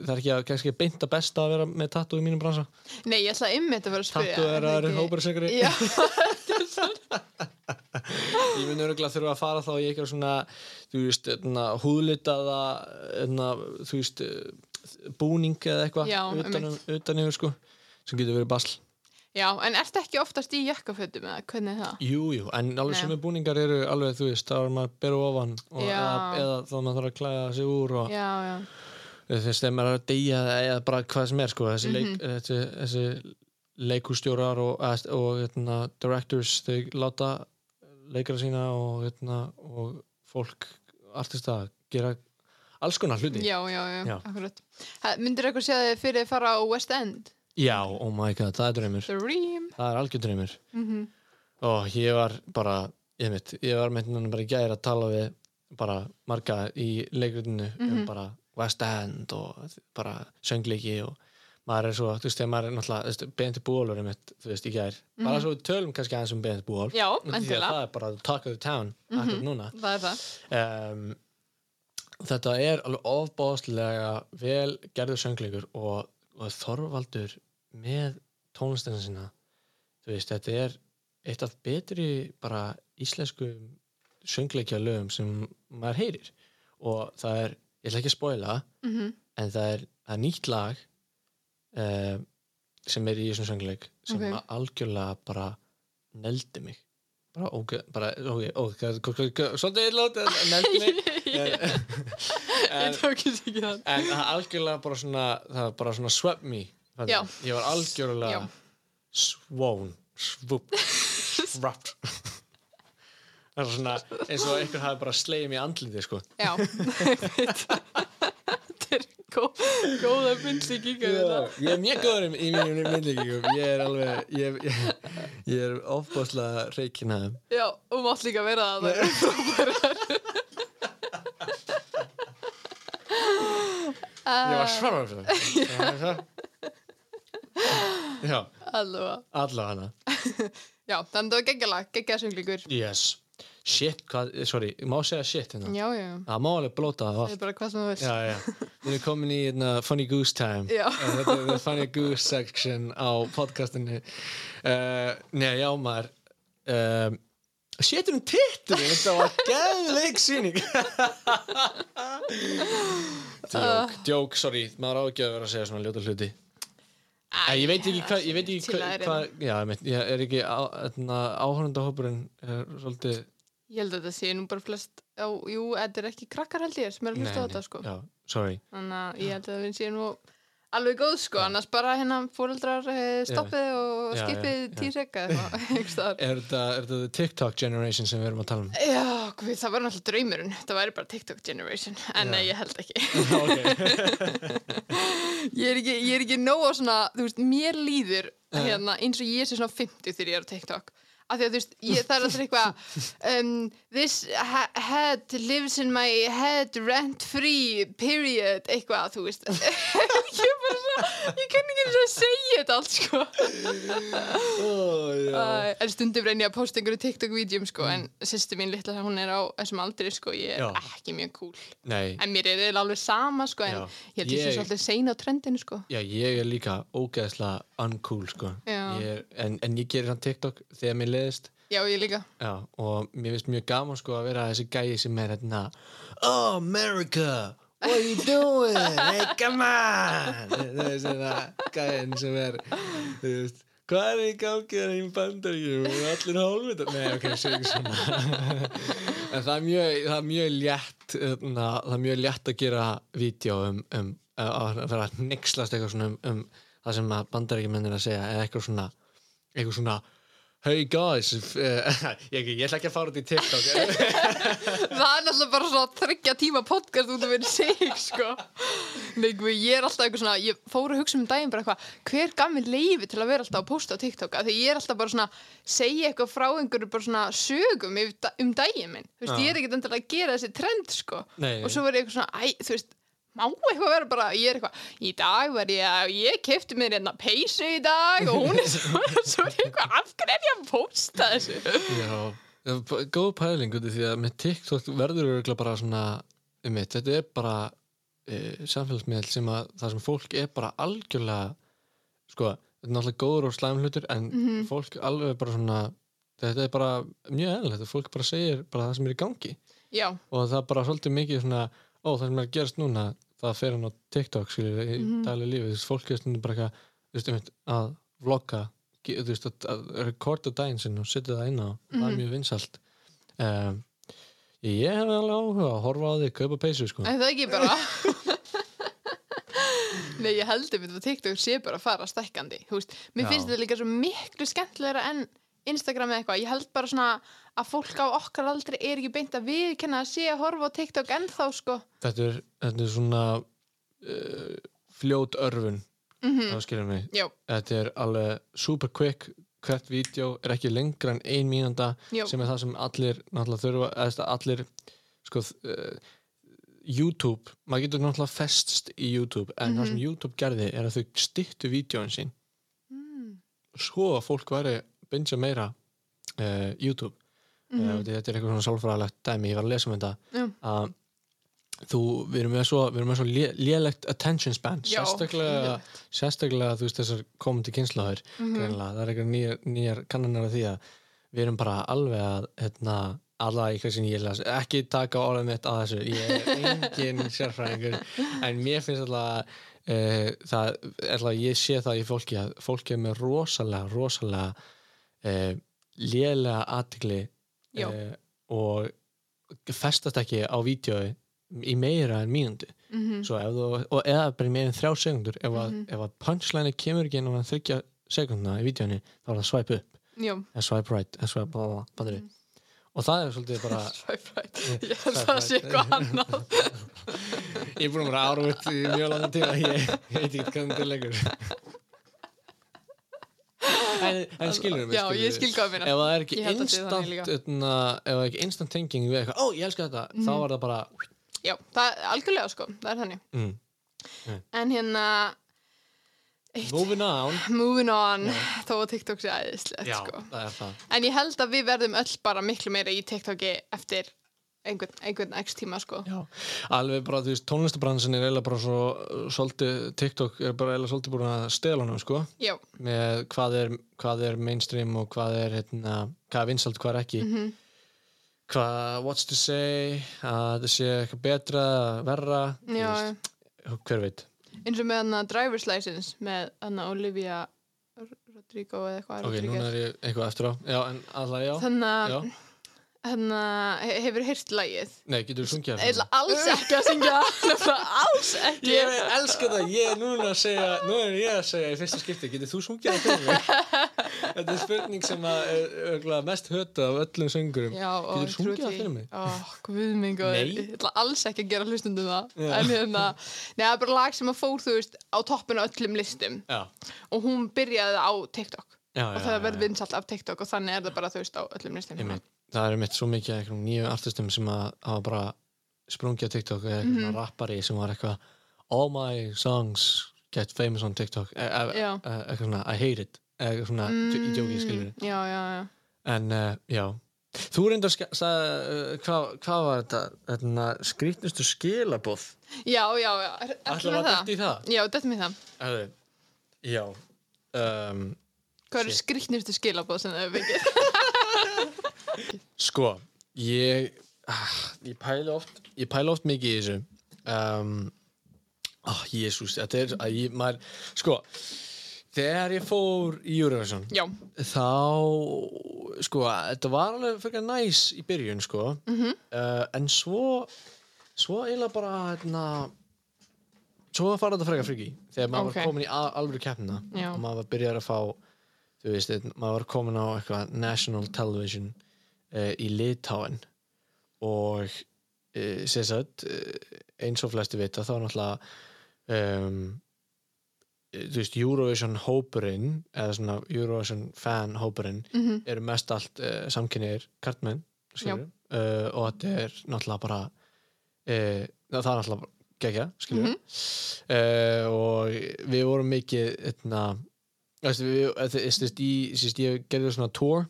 það er ekki að kannski beint að besta að vera með tattoo í mínum bransa Nei, ég ætla einmitt að vera að spyrja. tattoo er er að ekki- hóparsekri Já, ég mun örgulega þurfa að fara þá í eitthvað svona þú veist, hérna, húðlitaða hérna, þú veist búning eða eitthvað um, utan yfir sko sem getur verið basl já, en ertu ekki oftast í jakkafötum eða hvernig er það? Jú, jú, en alveg sem búningar eru alveg, þú veist, þá er maður að bera ofan Já. eða, þá maður þarf að klæða sig úr og Já, já. þú veist, þegar maður er að deyja eða bara hvað sem er, sko, þessi, Mhm. leik, þessi, þessi leikústjórar og, og hérna, directors, þau láta leikara sína og, hérna, og fólk, artista gera alls konar hluti Já, já, já, Já. akkurat. Myndir eitthvað segja þig fyrir að fara á West End? Já, oh my god, það er draumur Dream. það er algjör draumur Mm og ég var bara ég, mitt, ég var með hérna bara í gæri að tala við bara marga í leikrutinu um Mhm. bara West End og bara söngleiki og maður er svo, þú veist, þegar maður er náttúrulega Bent Búólur er mitt, þú veist, í gæri bara svo við tölum kannski aðeins um Bent Búól Já, endilega. það er bara talk of the town akkur núna Það er það. um, þetta er alveg ofbáðslega vel gerður söngleikur og, og Þorvaldur með tónlistina sína veist, þetta er eitt af betri bara íslensku söngleikja lögum sem maður heyrir. Og það er, ég ætla ekki að spoila Mm en það er það er nýtt lag uh, sem er í þessum söngleik sem Ok. okay. algjörlega bara neldi mig. Bara ok, bara ok, ok, ok, svolítið illátt neldi mig. En, Ég en, en er algjörlega bara svona það er bara svona swept me Já. ég var algjörlega Já. svown swoop wrapped það er svona eins og einhver hafi bara slegið mér í andliti sko. Já, Þetta er góð, góða myndlíkinga þetta. ég er mjög góður í mínum myndlíkingum. Ég er alveg ég, ég, ég er ofbáslega reikin að þeim. Já, og mátt líka vera það það er frábærar. Ég var svarar fyrir það Allavega. Allavega. Hana Já, þannig að það var geggjalag, geggjasönglingur yes, shit, hvað, sorry, má segja shit hérna? Já, já, það má alveg blóta það. Það er bara hvað sem þú veist já, já, við erum komin í hérna, funny goose time. Já. Eh, þetta er the funny goose section á podcastinu. Uh, nei, já maður. Um, Sétur um titturinn, þetta var geðveik sýning. Djók, djók, sorry. Maður á ekki að vera að segja svona ljóta hluti Æ, ég veit ekki hvað, ég veit ekki hvað, ég er ekki hérna, áhörndahópurinn er svolítið Ég held að þetta sé nú bara flest á, Jú, þetta er ekki krakkar held ég sem er að hlusta á þetta sko. Sorry. Þannig að ég held að það sé nú alveg góð sko, annars bara hérna fóreldrar eh, stoppið og Já, já, skipið já. tísek eða eitthvað. Er þetta, TikTok generation sem við erum að tala um? Já, guð, það var náttúrulega draumurinn. Það væri bara TikTok generation en nei, ég held ekki. Ég er ekki, ég er ekki nóg á svona þú veist, mér líður hérna, eins og ég sé svona 50 þegar ég er á TikTok. Af því að þú veist, ég, er alltaf eitthvað um, this head lives in my head rent free period, eitthvað, þú veist ég er bara svona ég kann ekki eins og að segja þetta allt sko. Oh, uh, en stundum reyni að posta einhverju TikTok-vídeum sko, en sýstu mín litla hún er á þessum aldri sko, ég er Já. ekki mjög cool. Nei, en mér er eiginlega alveg sama sko, en Já. ég held ég sé Ég- svolítið sein á trendinu sko. Já, ég er líka ógeðslega uncool, sko. Ég er, en, en ég gerir hann TikTok þegar mér leiðist. Já, ég líka. Já, og mér finnst mjög gaman sko að vera þessi gæi sem er hérna Oh, America, what are you doing? Hey, come on. Það er svona gæin sem er þú veist, hvað er í gangi þarna í bandaríkjum allir hálfvitar. Nei, ok, segi ekki svona. En það er mjög, það er mjög létt na, það er mjög létt að gera vídeo um, um að vera að nixlast eitthvað svona um, um það sem að bandaríkjumenn er að segja eða eitthvað svona eitthvað svona Hey guys, uh, ég, ég ætla ekki að fara út í TikTok. Það er náttúrulega bara svona þryggja tíma podcast út af verið sig sko. Nei, ég er alltaf eitthvað svona ég fór að hugsa um daginn bara eitthvað hver gaf mér leifi til að vera alltaf að posta á TikTok? Af því ég er alltaf bara svona segja eitthvað frá einhverju bara svona sögum um daginn minn, þú veist, Já. ég er ekkert endilega að gera þessi trend sko. Nei, og svo var ég eitthvað svona, æ, þú veist má eitthvað vera bara, ég er eitthvað í dag var ég að, ég kefti mér hérna peysu í dag og hún er svo, svo eitthvað, af hverju er ég að posta þessu Já, góð pæling því að með TikTok verður örugglega bara svona um mitt, þetta er bara uh, samfélagsmiðl sem að það sem fólk er bara algjörlega sko, þetta er náttúrulega góður og slæm hlutur en fólk alveg bara svona þetta er bara mjög eðlilegt fólk bara segir bara það sem er í gangi. Já, og það er bara svolítið mikið svona ó, það sem er að gerast núna, það fer hann á TikTok skilur, í mm Mhm. daglega lífi, þú veist, fólk er stundum bara eitthvað, þú veist, einmitt, að vlogga, þú veist, að, að rekorda daginn sinn og setja það inn á það Mhm. er mjög vinsalt um, ég hef alveg áhuga að horfa á því, kaupa peysu, sko en það ekki bara Nei, ég heldur við að TikTok sé bara að fara stækkandi þú veist, mér Já. finnst þetta líka svo miklu skemmtilegra en Instagram eða eitthvað, ég held bara svona að fólk á okkar aldrei er ekki beint að viðkenna að sé að horfa á TikTok ennþá sko. Þetta er, þetta er svona uh, fljót örfun. Mm þá skilur mig, Já, þetta er alveg super quick, hvert vídeo er ekki lengra en ein mínúnda já, sem er það sem allir náttúrulega þurfa eða allir sko, uh, YouTube, maður getur náttúrulega festst í YouTube en það sem YouTube gerði er að þau styttu vídjóin sín. Mm. svo að fólk væri bingja meira uh, YouTube mm Mhm. þetta er eitthvað svona sálfræðalegt dæmi, ég var að lesa um þetta Já. að þú, við erum með svo, erum svo lé, lélegt attention span Já, sérstaklega, sérstaklega þú veist þessar komandi kynslaður Mhm. greinilega, það er eitthvað nýjar, nýjar kannanar af því að við erum bara alveg að hérna, alla í sem ég las ekki taka orðið mitt á þessu ég er engin sérfræðingur en mér finnst alltaf uh, það alveg, ég sé það í fólki að fólki er með rosalega, rosalega uh, lélega aðtigli Já. uh, og festast ekki á vídjói í meira en Mhm. Svo ef þú, og eða bara meira en þrjá sekundur ef, að, Mhm. ef að punchline kemur ekki á þryggja sekundna í vídjóni þá er það swipe upp, eða swipe right eða swipe bla bla bla, fattarðu? og það er svolítið bara swipe right. Ég held að það sé eitthvað annað. ég er búin að vera áruð í mjög langan tíma ég, veit ekki hvernig þetta er lengur en, en skilur mig Já, ég skil hvað að ef það er ekki instant er thinking við eitthvað, ó ég elska þetta þá Mhm. var það bara Já, það er algjörlega sko, það er þannig. mm, En hérna, eitt, moving on. Moving on, þó að TikTok sé æðislegt já, sko. er En ég held að við verðum öll bara miklu meira í TikToki eftir einhvern, einhvern x tíma sko. Já, alveg bara, þú veist, tónlistabransin er eiginlega bara svo, svolítið, TikTok er bara eiginlega svolítið búin að stela honum, sko, Já, með hvað er, hvað er mainstream og hvað er, hérna, hvað er vinsalt, hvað er ekki, mhm, hvað, what's to say, að þetta sé eitthvað betra, verra, já, veist, hver veit. eins og með hann að driver's license með hann að Olivia Rodrigo eða eitthvað Ok, núna er ég eitthvað eftir á, já, en allavega, já, Þannig að hérna, he- hefur heyrt lagið nei, getur þú sungið Ég ætla alls ekki að syngja það alls ekki Ég elska það, ég er núna að segja, nú er ég að segja í fyrsta skipti, getur þú sungið það fyrir mig? Þetta er spurning sem að er mest hötu af öllum söngurum. Getur þú sungið það fyrir mig? Ó, guð minn Nei. ég ætla alls ekki að gera hlustundum það Já. En hérna, það er bara lag sem að fór, þú veist, á toppinu á öllum listum Já, Og hún byrjaði á TikTok já, Og já. það já, verð já. vinsalt af TikTok Og þannig er það bara, þú veist, á öllum listum. Það er mitt svo mikið einhverjum nýju artistum sem að hafa bara sprungið á TikTok eða eitthvað Mhm. svona rappari sem var eitthvað All my songs get famous on TikTok. E e e eitthvað svona I hate it. Eitthvað svona mm. í djóki skilur Já, já, já. En uh, já. Þú reyndar uh, hvað, hvað var þetta, þetta skrýtnustu skilabóð Já, já, já, Ætlaðu að dætt í það? Já, þetta með það. Ætli, já um, Hvað eru skrýtnustu skilabóð sem þau fengið? Sko, ég ah, ég pæla oft oft mikið í þessu. Um, oh, Jésús, þetta er að ég, maður, sko þegar ég fór í Eurovision Já, þá sko, þetta var alveg fyrir næs í byrjun, sko. Mhm, uh, en svo svo eiginlega bara hérna, svo var þetta frekar friki þegar maður Ok. var komin í al alvöru keppnina. Já. og maður var byrjar að fá þú veist, maður var komin á eitthvað national television í Litáin og sem sagt uh, eins og flesti vita þá er náttúrulega um, veist, Eurovision hópurinn eða svona Eurovision fan hópurinn mhm, eru mest allt uh, samkynniðir kartmenn uh, og þetta er náttúrulega bara uh, það er náttúrulega gegja Mhm. uh, og við vorum mikið etna, veistu, við, þetta, sérst, í, sérst, ég gerði svona tour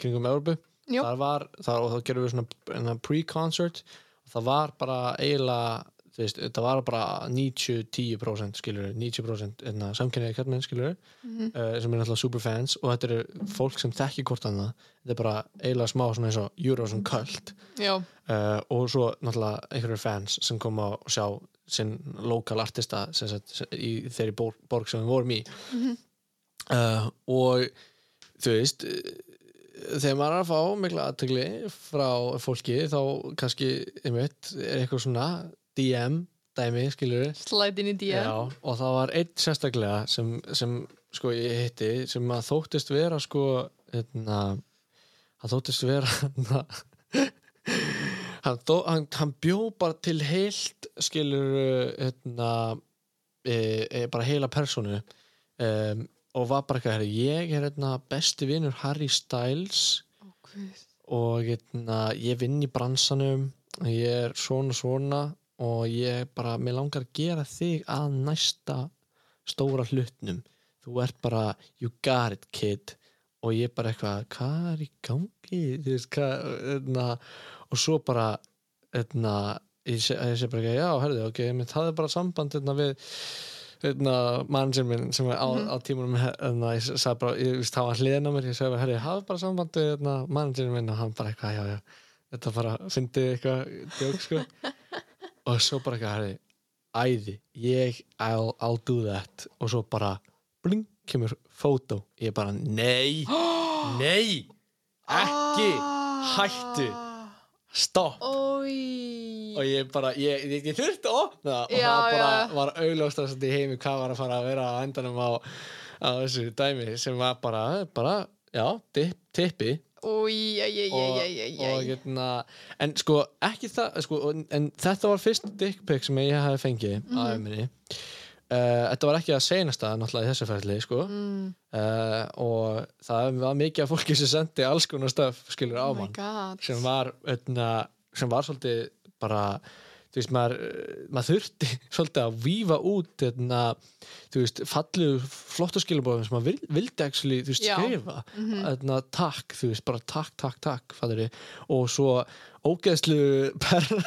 kringum Európu Já. það var, það, og þá gerðum við svona hérna, pre-concert. Það var bara eiginlega þú veist, þetta var bara 90-10% skilur 90% hérna, samkynniði kallmenn skilur mhm, uh, sem er náttúrulega superfans og þetta eru fólk sem þekki hvort annað. Þetta er bara eiginlega smá svona eins og Eurovision cult. Uh, og svo náttúrulega einhverjur fans sem koma og sjá sinn lokal artista sem sagt, í þeirri borg, borg sem við vorum í. Mhm. uh, og þú veist þegar maður er að fá mikla aðtegli frá fólki þá kannski einmitt er eitthvað svona DM dæmi skilur slætin í DM Já, og það var einn sérstaklega sem, sem sko ég hitti sem að þóttist vera sko hérna, hann þóttist vera hérna, hann, hann, hann bjó bara til heilt skilur hérna, e, e, bara heila personu um, og var bara eitthvað ég er hérna, besti vinur Harry Styles guð. og hérna, ég vinn í bransanum ég er svona svona og ég bara, mér langar að gera þig að næsta stóra hlutnum þú ert bara, you got it kid. Og ég bara eitthvað, hvað er í gangi? Þú veist hvað hérna, og svo bara ég sé, ég sé bara ekki, já, herðu, ok það er bara samband við hérna, manager minn sem á, Mhm. á tímunum hérna, ég sagði bara, ég veist, það var hliðin á mér ég sagði bara, herri, hafa bara samband við hérna, manager minn og hann bara eitthvað, já, já þetta bara fyndi eitthvað djók, sko. Og svo bara eitthvað, herri æði ég, I'll, I'll do that. Og svo bara, bling, kemur fótó, ég bara, nei nei, ekki hættu, stopp. Ói og ég bara, ég, ég, ég þurfti að opna og Já, það bara já. var augljóstast í heimi hvað var að fara að vera á endanum á, á þessu dæmi sem var bara, bara já, tippi. Æj, æj, og, æj hérna, en sko ekki það, sko, en þetta var fyrst dick pic sem ég hafi fengið mm Mhm. á minni uh, þetta var ekki að seinasta náttúrulega í þessu ferli, sko. Mm, uh, og það var mikið af fólki sem sendi alls konar stöf, skilur á Oh mann god. sem var, öðna, sem var svolítið bara þú veist, maður, maður þurfti svolítið að vífa út öðna, þú veist, fallegu flottu skilabóðum sem maður vil, vildi actually, þú veist, skrifa. Mhm. öðna, takk, þú veist, bara takk, takk, takk fattari, og svo ógeðslu perra.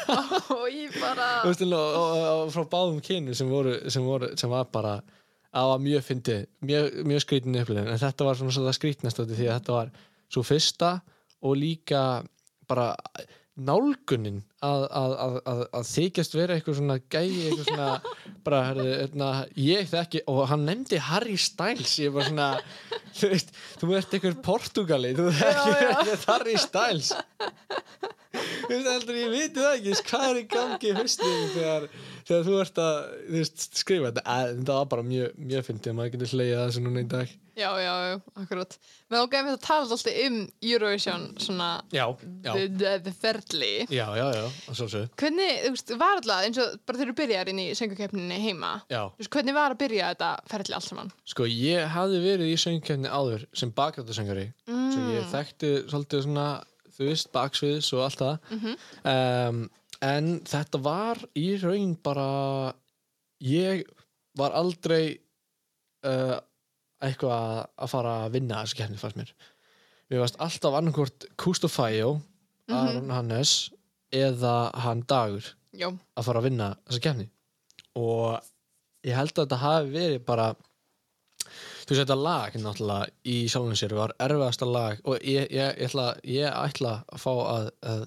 Bara og, og, og, frá báðum kynu sem voru, sem sem var bara að var mjög fyndið, mjög, mjög skrítin upplifin, en þetta var svona svona í því að þetta var svo fyrsta og líka bara nálgunin að, að, að, að, að þykjast vera eitthvað svona gæi, eitthvað svona bara, herðu, hérna, ég þekki og hann nefndi Harry Styles ég var svona, þú veist þú ert eitthvað Portugali, þú ekkert Harry Styles þú veist, heldur ég viti það ekki hvað er í gangi í haustinu þegar, þegar þú ert að veist, skrifa þetta, að, þetta var bara mjög, mjög fyndið, maður getur hlegið að þessu núna í dag. Já, já, já, akkurat. Við ágæðum þetta að tala alltaf um Eurovision svona já, já, the, the, the ferli. Já, já, já, að sjálfsögðu. Hvernig, þú veist, var alltaf eins og bara þegar þú byrjar inn í söngukeppninni heima veist, hvernig var að byrja þetta ferli allt saman? sko ég hafði verið í söngkefni áður sem bakrættasöngari Mm. svo ég þekkti svolítið svona þú veist, baksviðs og allt það Mhm. um, en þetta var í raun bara ég var aldrei uh, eitthvað að, fara að vinna þessu kefni fannst mér við varst alltaf annarkvort Kustofæjó Mhm. Aron Hannes eða hann Dagur Já, að fara að vinna þessa kefni og ég held að þetta hafi verið bara þú veist þetta lag náttúrulega í sjálfum sér var erfiðasta lag og ég, ég, ég, ætla, ég ætla að fá að, að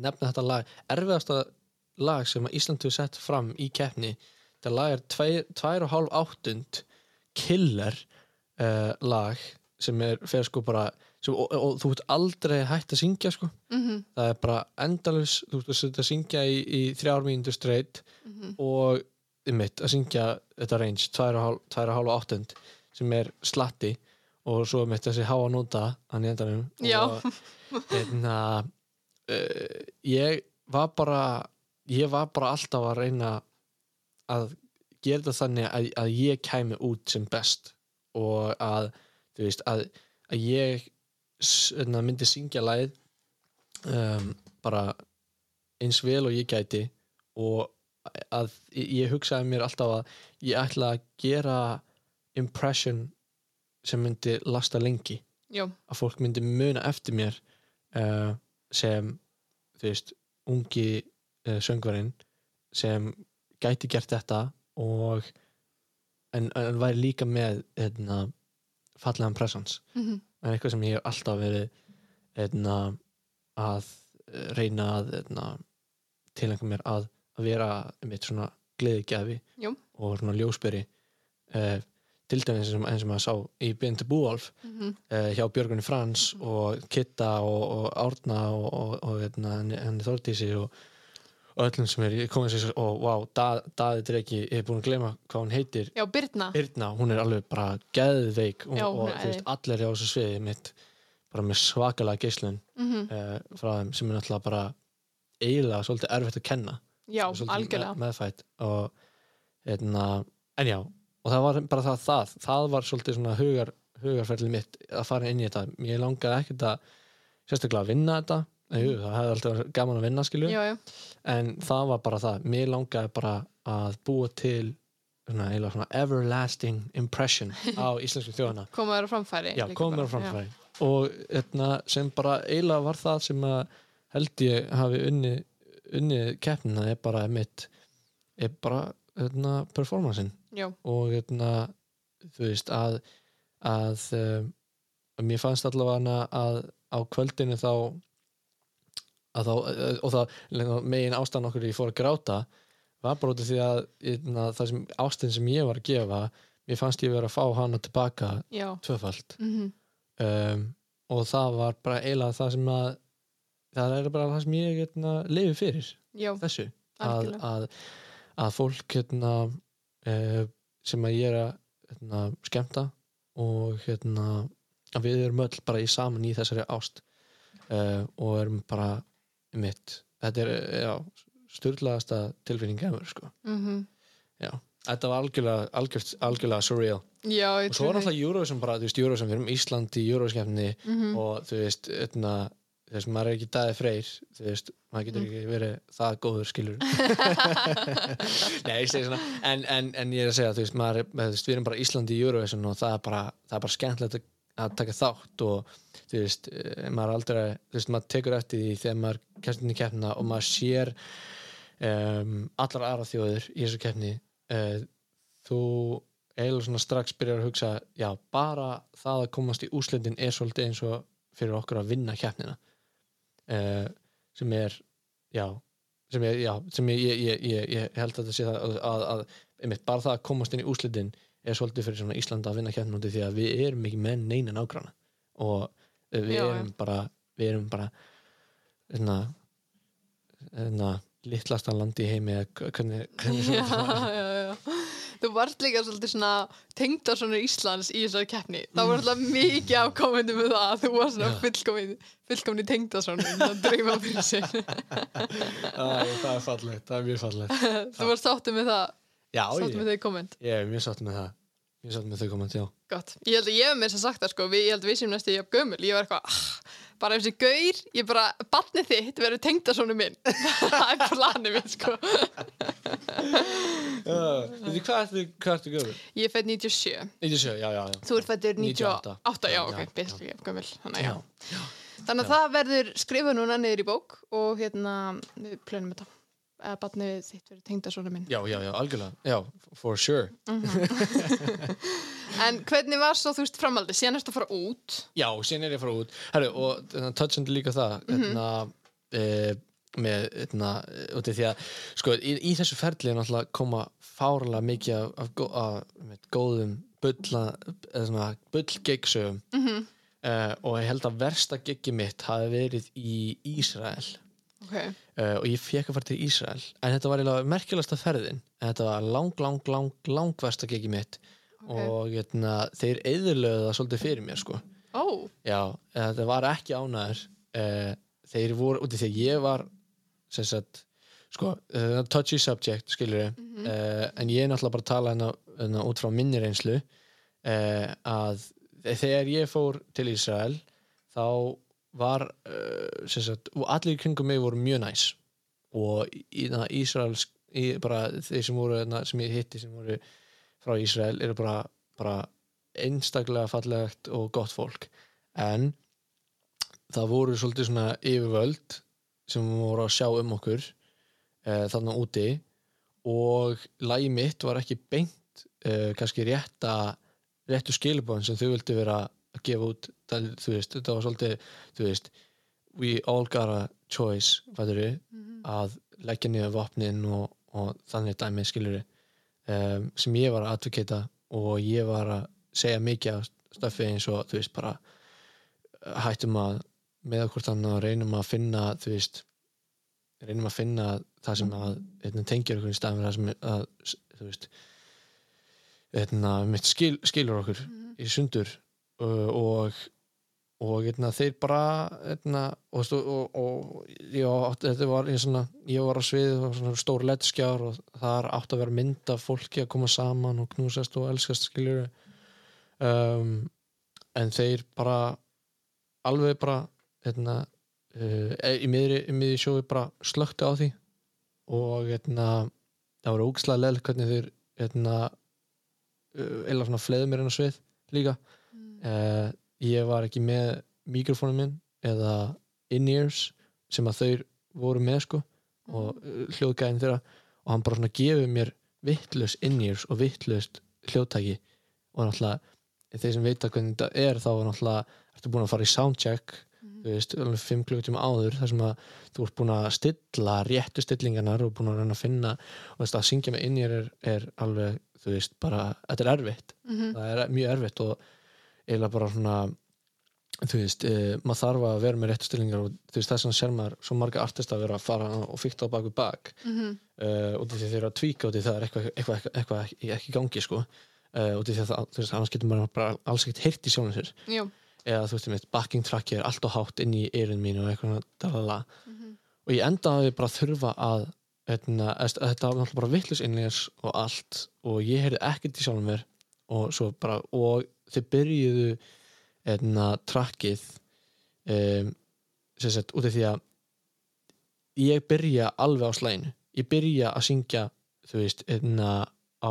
nefna þetta lag. Erfiðasta lag sem Ísland hefur sett fram í keppni þetta lag er tvær, tvær og hálf áttund killer uh, lag sem er fyrir sko bara sem, og, og, þú ert aldrei hætt að syngja sko. Mhm, það er bara endalus þú veist að syngja í, í þrjár mínútur straight mhm. og einmitt að syngja þetta range tvær og hálf- tvær og hálf áttund sem er slatti og svo einmitt þessi háa nota hann í endanum og hérna uh, ég var bara ég var bara alltaf að reyna að gera þetta þannig að, að ég kæmi út sem best og að þú veist að, að ég hérna, myndi syngja lagið um, bara eins vel og ég gæti og að ég hugsaði mér alltaf að ég ætla að gera impression sem myndi lasta lengi. Já, að fólk myndi muna eftir mér uh, sem þú veist, ungi uh, söngvarinn sem gæti gert þetta og en, en væri líka með hérna, fallegan presence. Mhm, en eitthvað sem ég hef alltaf verið hérna, að eh, reyna að hérna, tilengja mér að, að vera mitt svona gleðigjafi og svona ljósberi uh, til dæmis eins og maður sá í Bindi Búalf mhm. uh, hjá Björgunni Frans og Kitta og, og Árna og, og, og hérna, henni, Þordísi og, öllum sem er komið sér og wow, da, Daði Dreki, ég hef búin að glema hvað hún heitir. Já, Birna. Birna, hún er alveg bara geðveik og, Já, og er þú veist, allir á þessu sviði mitt bara með svakalega geislun mhm, uh, frá þeim sem er náttúrulega bara eiginlega svolítið erfitt að kenna. Já, algjörlega. með, meðfætt og hérna, en já og það var bara það, það, það var svolítið svona hugar, hugarferðli mitt að fara inn í þetta, ég langaði ekkert að sérstaklega að vinna þetta. Jú, það hefði alltaf gaman að vinna skilju Já, já, en það var bara það, mér langaði bara að búa til svona, svona everlasting impression á íslensku þjóðana koma þér á framfæri já, bara, framfæri. Og etna, sem bara eiginlega var það sem að held ég hafi unni, unni keppnina er bara mitt er bara etna, performancein Já, og etna, þú veist að að um, mér fannst allavega að á kvöldinu þá að þá, og það megin ástæðan okkur ég fór að gráta var bara út af því að eitna, það sem ástin sem ég var að gefa mér fannst ég vera að fá hana tilbaka já, tvöfald mhm, um, og það var bara eiginlega það sem að það er bara það sem ég eitna, lifi fyrir já, þessu. Að, að, að fólk hérna, uh, sem að ég er að hérna, skemmta og hérna, við erum öll bara í saman í þessari ást uh, og erum bara mitt, þetta er já, styrlaðasta tilfinning efur sko. mhm, þetta var algjörlega, algjörlega, algjörlega surreal já, og svo því. alltaf Eurovision bara, þú veist, Eurovision, við erum Ísland í Eurovision-skefni Mhm, og þú veist, etna, þú veist, maður er ekki dæði freyr, þú veist, maður getur Mm. ekki verið það góður skilur. Nei, ég segi svona en, en, en ég er að segja, þú veist, maður þú veist, við erum bara Íslandi í Eurovision og það er bara, það er bara skemmtilegt að, taka þátt og þú veist, eh, maður aldrei þú veist, maður tekur eftir því þegar maður kemst inn í keppnina og maður sér um, allar aðra þjóðir í þessu keppni uh, þú eiginlega svona strax byrjar að hugsa já, bara það að komast í úslitin er svolítið eins og fyrir okkur að vinna keppnina uh, sem er já, sem ég, já, sem ég, ég, ég, ég, ég held að þetta sé það að, að, að einmitt, bara það að komast inn í úslitin er svolítið fyrir svona Íslanda að vinna af því að við erum ekki með neina nágranna. Og uh, við Já, erum bara við erum bara svona, svona litlasta landi í heimi eða hvernig, hvernig já, já, já þú varst líka svolítið svona tengda svona Íslands í þessari keppni. Það var alltaf mikið afkomandi með það að þú var svona fullkomni fullkomni tengda svona það drauma fyrir sig. Það er fallegt, það er mjög fallegt. Þú varst sáttu með það? Já, sáttu ég, með ég er mjög sátt með það Mjög sátt með þau komandi, já. Gott, ég held að ég hef þess að sagt það sko. Ég held að við sem næstu ég haf gömul. Ég var eitthvað, ah, bara þessi gaur ég bara, barnið þitt verður tengda svona minn. Það er planið minn sko. Þú hvað ertu, hvað ertu gömur? ég er fætt 97, 97, já, já, já. Þú ert fættur 98 98, já, já, ok, já. betri ég gömul. Þannig, Já, já. þannig að það verður skrifað núna niður í bók og hérna, við plönum þetta að barnið þitt verður tengda svona minn. Já, já, já, algjörlega. Já, for sure. En hvernig var svo, þú veist, framaldið síðan ertu að fara út. Já, síðan er ég að fara út. Herru, og hérna, touchandi líka það hérna, e, með hérna, út af því að sko, í, í þessu ferli er náttúrulega koma fárlega mikið af, af, af með, góðum bulla, eða svona bullgeiksögum mm -hmm. uh, og ég held að versta giggi mitt hafi verið í Ísrael ok, uh, og ég fekk að fara til Ísrael. En þetta var eiginlega merkilegasta ferðin. En þetta var lang, lang, lang, lang versta giggi mitt. Ok. Og hérna, þeir eðurlöðu það svolítið fyrir mér sko. Ó, Já, þetta var ekki ánæður uh, þeir voru, út af því að ég var sem sagt sko, uh, touchy subject, skilur ég Mhm. uh, en ég er náttúrulega bara að tala hérna, hérna út frá minni reynslu. Að þegar ég fór til Ísrael þá var uh, sagt, og allir kringum mig voru mjög næs. Og í það Ísraels í, bara þeir sem voru hérna, sem ég hitti sem voru frá Ísrael eru bara, bara einstaklega fallegt og gott fólk. En það voru svolítið svona yfirvöld sem voru að sjá um okkur uh, þarna úti. Og lagi mitt var ekki beint uh, kannski rétta réttu skilabóðin sem þau vildi vera að gefa út það, þú veist, þetta var svolítið þú veist, we all got a choice fættur Mhm. að leggja niður vopnin og, og þannig dæmi skilur um, sem ég var að advokata og ég var að segja mikið af stöfi eins og þú veist bara hættum að með okkur þannig að reynum að finna þú veist reynum að finna það sem að hérna, tengir okkur í staðum það sem að þú veist hérna, mitt skil, skilur okkur Mhm. í sundur og og hérna, þeir bara hérna, og, og, og já, þetta var ég, svona, ég var á svið og stór leddskjár og þar átt að vera mynd af fólki að koma saman og knúsast og elskast skiljur um, en þeir bara alveg bara hérna, uh, miðri, í miðri sjói bara slökti á því og það var ógislega leðilegt hvernig þeir eða svona fleðu mér inn á svið líka. Uh, ég var ekki með mikrofónum minn eða in-ears sem að þau voru með sko og uh, hljóðgæðin þeirra. Og hann bara svona gefið mér vittlust in-ears og vittlust hljóðtæki. Og náttúrulega þeir sem vita hvernig þetta er þá er náttúrulega ertu búin að fara í soundcheck þú veist, alveg 5 klukkutíma áður þar sem að þú ert búin að stilla réttu stillingarnar og búin að reyna að finna og veist, að syngja með í er, er alveg, þú veist, bara þetta er erfitt, Mhm. það er mjög erfitt og eiginlega bara svona þú veist, e, maður þarf að vera með réttu stillingar og þú veist, þess að sér maður svo marga artista að vera að fara og fykta á baku bak Mhm. uh, út af því þeir eru að tvíka út í það er eitthvað, eitthvað, eitthvað, eitthvað ekki, ekki gangi sko uh, út af því að það, þú veist, annars getur maður bara alls ekkert heyrt í sjónum sér eða þú veist, mitt backing tracki er allt og hátt inn í eirun mín og eitthvað dalala. Mhm. og ég endaði bara að þurfa að etna, þetta var náttúrulega bara vittlust innlegs og allt og ég heyrði ekkert í sjálfum og og þau byrjuðu etna, trakkið um, sem sagt, út af því að ég byrja alveg á slæðinu ég byrja að syngja þú veist, etna, á,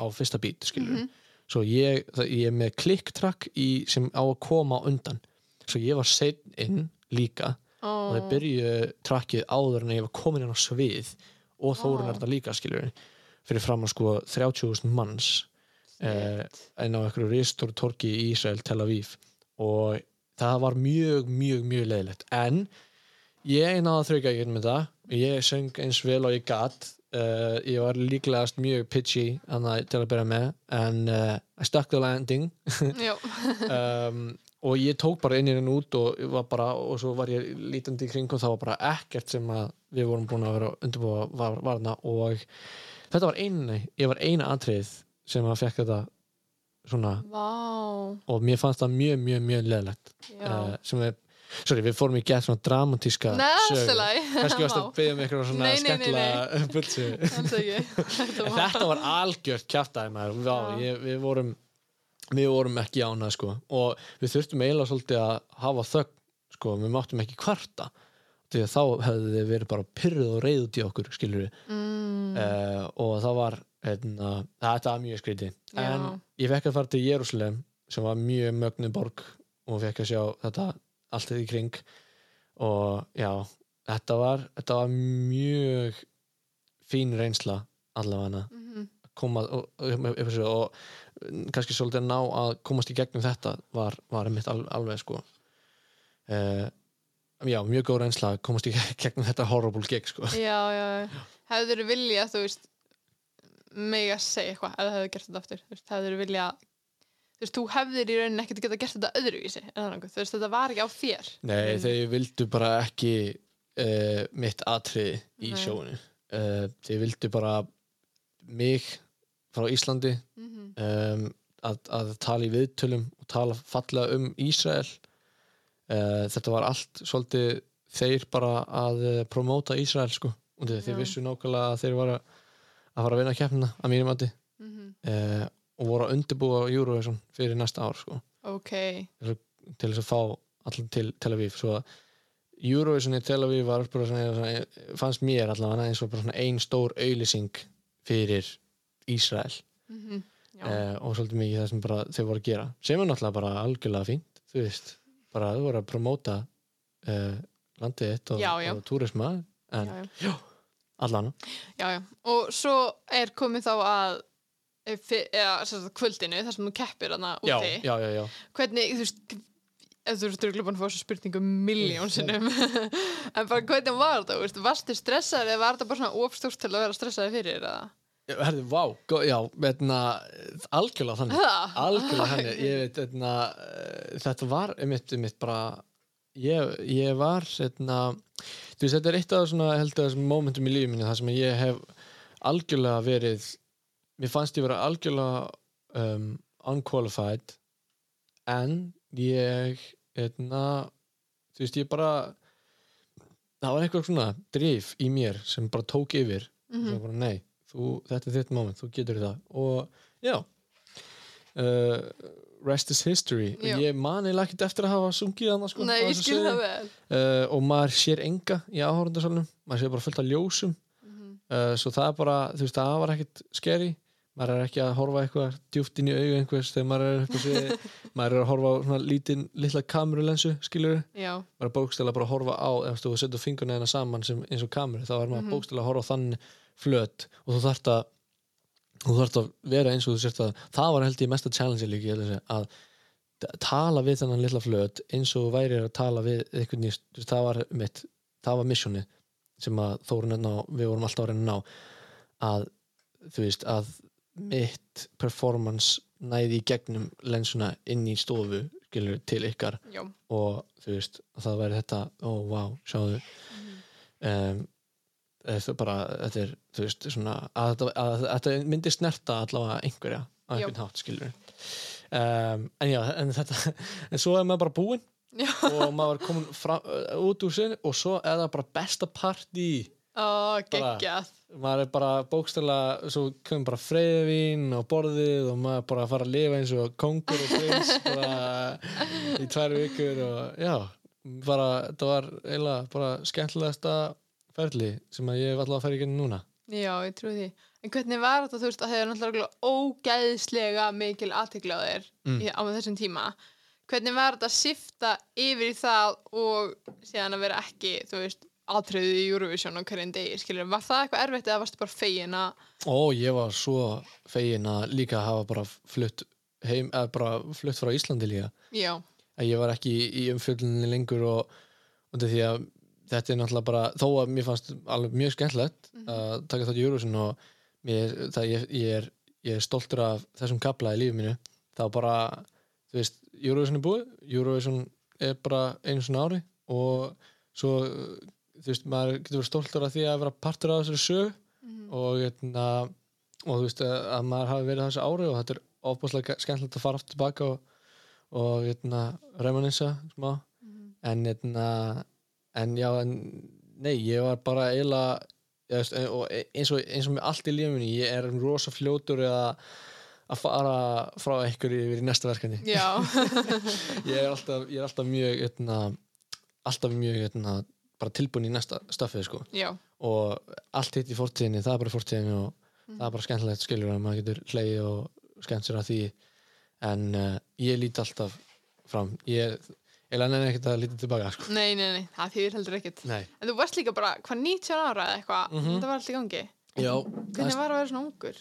á fyrsta bít skilur Mhm. svo ég, það, ég er með klikktrack í, sem á að koma á undan. Svo ég var seitt inn líka og það Ó. byrju trakkið áður en ég var komin inn á svið og Þórun er þetta líka skilur fyrir fram að sko 30.000 manns eh, en á einhverju ristóru torki í Ísrael, Tel Aviv. Og það var mjög, mjög, mjög leiðilegt. En ég náði að þrauka ekki með það ég söng eins vel og ég gat. Uh, ég var líklegast mjög pitchy til að byrja með. En uh, I stuck the landing. Um, og ég tók bara inn í henn út og, var bara, og svo var ég lítandi í kring og það var bara ekkert sem við vorum búin að vera undirbúa var, varna. Og þetta var einu, ég var eina atrið sem að fekk þetta svona Vá. og mér fannst það mjög, mjög, mjög leðlegt uh, sem við, sorry, við fórum í gett svona dramatíska Nei, sögu. alltaf læg. kannski varst að byggja um eitthvað svona bulsu Alls ekki. Þetta var... algjört ég, við vorum við vorum ekki ánað sko. Og við þurftum eiginlega svolítið að hafa þögn sko, við máttum ekki kvarta. Því að þá hefði þið verið bara pyrruð og reyð út í okkur, skilur við Mm. uh, og það var þetta var mjög skríti en ég fekk að fara til Jérúsalem sem var mjög mögnu borg og fekk að sjá þetta allt í kring. Og já, þetta var þetta var mjög fín reynsla allavega Mhm. koma og, og, og, og kannski svolítið að ná að komast í gegnum þetta var, var mitt al, alveg sko. Uh, já, mjög góð reynsla komast í gegnum þetta horrible gig sko. Já, já, já. Hefur þú vilja, þú veist, mig að segja eitthvað, ef það hefur gert þetta aftur, þú veist, hefur þú vilja, þú veist, þú hefðir í rauninni ekkert geta gert þetta öðruvísi, þú veist, þetta var ekki á þér. Nei, Rauninni. þeir vildu bara ekki uh, mitt atriði í Nei. sjóinu uh, þeir vildu bara mig frá Íslandi Mhm. um, að, að tala í viðtölum og tala fallega um Ísrael uh, þetta var allt svolítið þeir bara að promóta Ísrael sko og þeir Já. vissu nákvæmlega að þeir var að, að fara að vinna keppnina að mínum mati. Mhm. uh, og voru að undirbúa Eurovision fyrir næsta ár sko. Ok, til þess að fá allir til Tel Aviv. Eurovision í Tel Aviv var bara svona, fannst mér allavega eins og bara svona ein stór auðlýsing fyrir Ísrael. Mhm, já, eh, og svolítið mikið það sem bara þau voru að gera. Sem er náttúrulega bara algjörlega fínt þú veist, bara þau voru að promóta eh, landið þitt og, Já, já. og túrisma. En já, já, allan já, já. Og svo er komið þá að, eh, eða, sagt, kvöldinu, þar sem þú keppir já, úti. já, já, já. Hvernig, þú veist, þú ert örugglega búin að fá spurningu miljón sinnum en bara hvernig var þetta, þú veist, varstu stressaður eða var þetta bara svona ofstórt til að vera stressaður fyrir eða? Herði, vá, gó, já, veitna, algjörlega þannig algjörlega þannig ég veit, eitna, þetta var einmitt, einmitt bara ég, ég var eitna, þú veist, þetta er eitt af þessum momentum í lífið minni þar sem ég hef algjörlega verið mér fannst ég vera algjörlega um, unqualified en ég eitna, þú veist, ég bara það var eitthvað svona drif í mér sem bara tók yfir Mhm. og bara nei, þú, þetta er þitt moment, þú getur það og já uh, rest is history. Já. ég man eiginlega ekkert eftir að hafa sungið hann sko, Nei, ég skil það vel. Uh, og maður sér enga í áhórundarsalunum maður sér bara fullt af ljósum. Mhm. uh, svo það er bara, þú veist, það var ekkert skeri maður er ekki að horfa eitthvað djúpt inn í augu einhvers þegar maður er upp á sviði maður er að horfa á svona lítinn litla kamerulensu, skilur Já, maður er bókstæla bara að horfa á ef þú setur fingurna hérna saman sem, eins og kameru þá er maður mm bókstæla að horfa á þann flöt. Og þú þarft að þú þarft að vera eins og þú sért að það var held ég mesta challenge held að tala við þennan litla flöt eins og væri að tala við einhvern nýst, það var mitt það var missionið sem að Þórun ná, við vorum alltaf að reyna að ná að þú veist að mitt performance næði í gegnum lensuna inn í stofu skilur til ykkar. Já, og þú veist að það væri þetta, ó, vá, sjáðu. Um, þetta er bara þetta er, þú veist, svona að þetta, að þetta myndi snerta allavega einhverja á einhvern hátt, skilur um, en já, en þetta en svo er maður bara búinn og maður er komin fra, út úr sinni og svo er það bara besta partí. Ó, geggjað. maður er bara bókstæla svo kemur bara freyðvín og borðið og maður bara að fara að lifa eins og kongur og prins bara í tvær vikur og já, bara þetta var eiginlega bara skemmtilegasta ferli sem að ég hef alltaf að ferja í genið núna Já, ég trúi því. En hvernig var þetta, þú veist, að það er náttúrulega ógæðislega mikil aðtekla á þér Mm. í, á þessum tíma. Hvernig var þetta að sifta yfir í það og síðan að vera ekki, þú veist, atriðið í Eurovision á hverjum degi, skilur, var það eitthvað erfitt eða varstu bara fegin að, og ég var svo fegin að líka hafa bara flutt heim, eða bara flutt frá Íslandi líka já, að ég var ekki í, umfjöldinni lengur og, og því að þetta er náttúrulega bara, þó að mér fannst alveg mjög skemmtilegt að taka þátt í Eurovision og mér, það, ég, ég, er, ég er stoltur af þessum kapla í lífið mínu. Þá bara, þú veist, Eurovision er búið Eurovision er bara einu svona ári og svo þú veist, maður getur verið stoltur af því að vera partur af þessari sög og, hérna, og þú veist að, að maður hafi verið á þessu ári og þetta er ofbúslega skemmtilegt að fara aftur tilbaka og, og hérna, reymaninsa smá. En, hérna, en já, en nei, ég var bara eiginlega og eins og, eins og með allt í lífinu ég er rosa fljótur að að fara frá einhverju yfir í næsta verkefni. Ég er alltaf, ég er alltaf mjög hérna, alltaf mjög hérna, bara tilbúin í næsta staffið sko. og allt hitt í fortíðinni, það er bara fortíðinni og það er bara skemmtilegt skilur að maður getur hleyið og skemmt sér að því. En uh, ég lít alltaf fram. Ég er enn ekkert að líta tilbaka sko. nei, nei, nei, það þýðir heldur ekkit. nei, En þú varst líka bara, hvað, 19 ára eða eitthvað, Mhm. þetta var alltaf í gangi. já Hvernig var að vera svona ungur?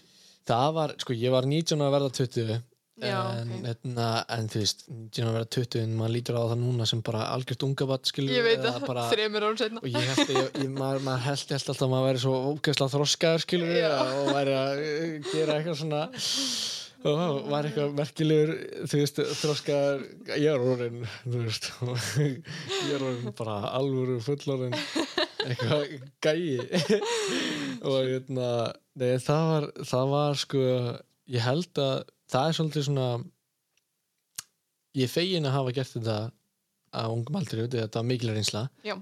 það var, sko, ég var 19 að verða 20 Já, en, ok. hérna, en þú veist 19 að verða 20 en maður lítur á það núna sem bara algjört ungabatt skilur Ég veit eða að, bara, þreymur árum setna. og ég held ég, ég, maður, maður held, held alltaf að maður væri svo ógeðslega þroskaður skilur Já. og væri að uh, gera eitthvað svona og var eitthvað merkilegur þú veist, þroskaður ég er orðin, þú veist ég er orðin bara alvöru fullorðin eitthvað gæi og hérna nei, það var, það var sko ég held að það er svolítið svona ég fegin að hafa gert þetta á ungum aldri, þetta var mikil reynsla Já.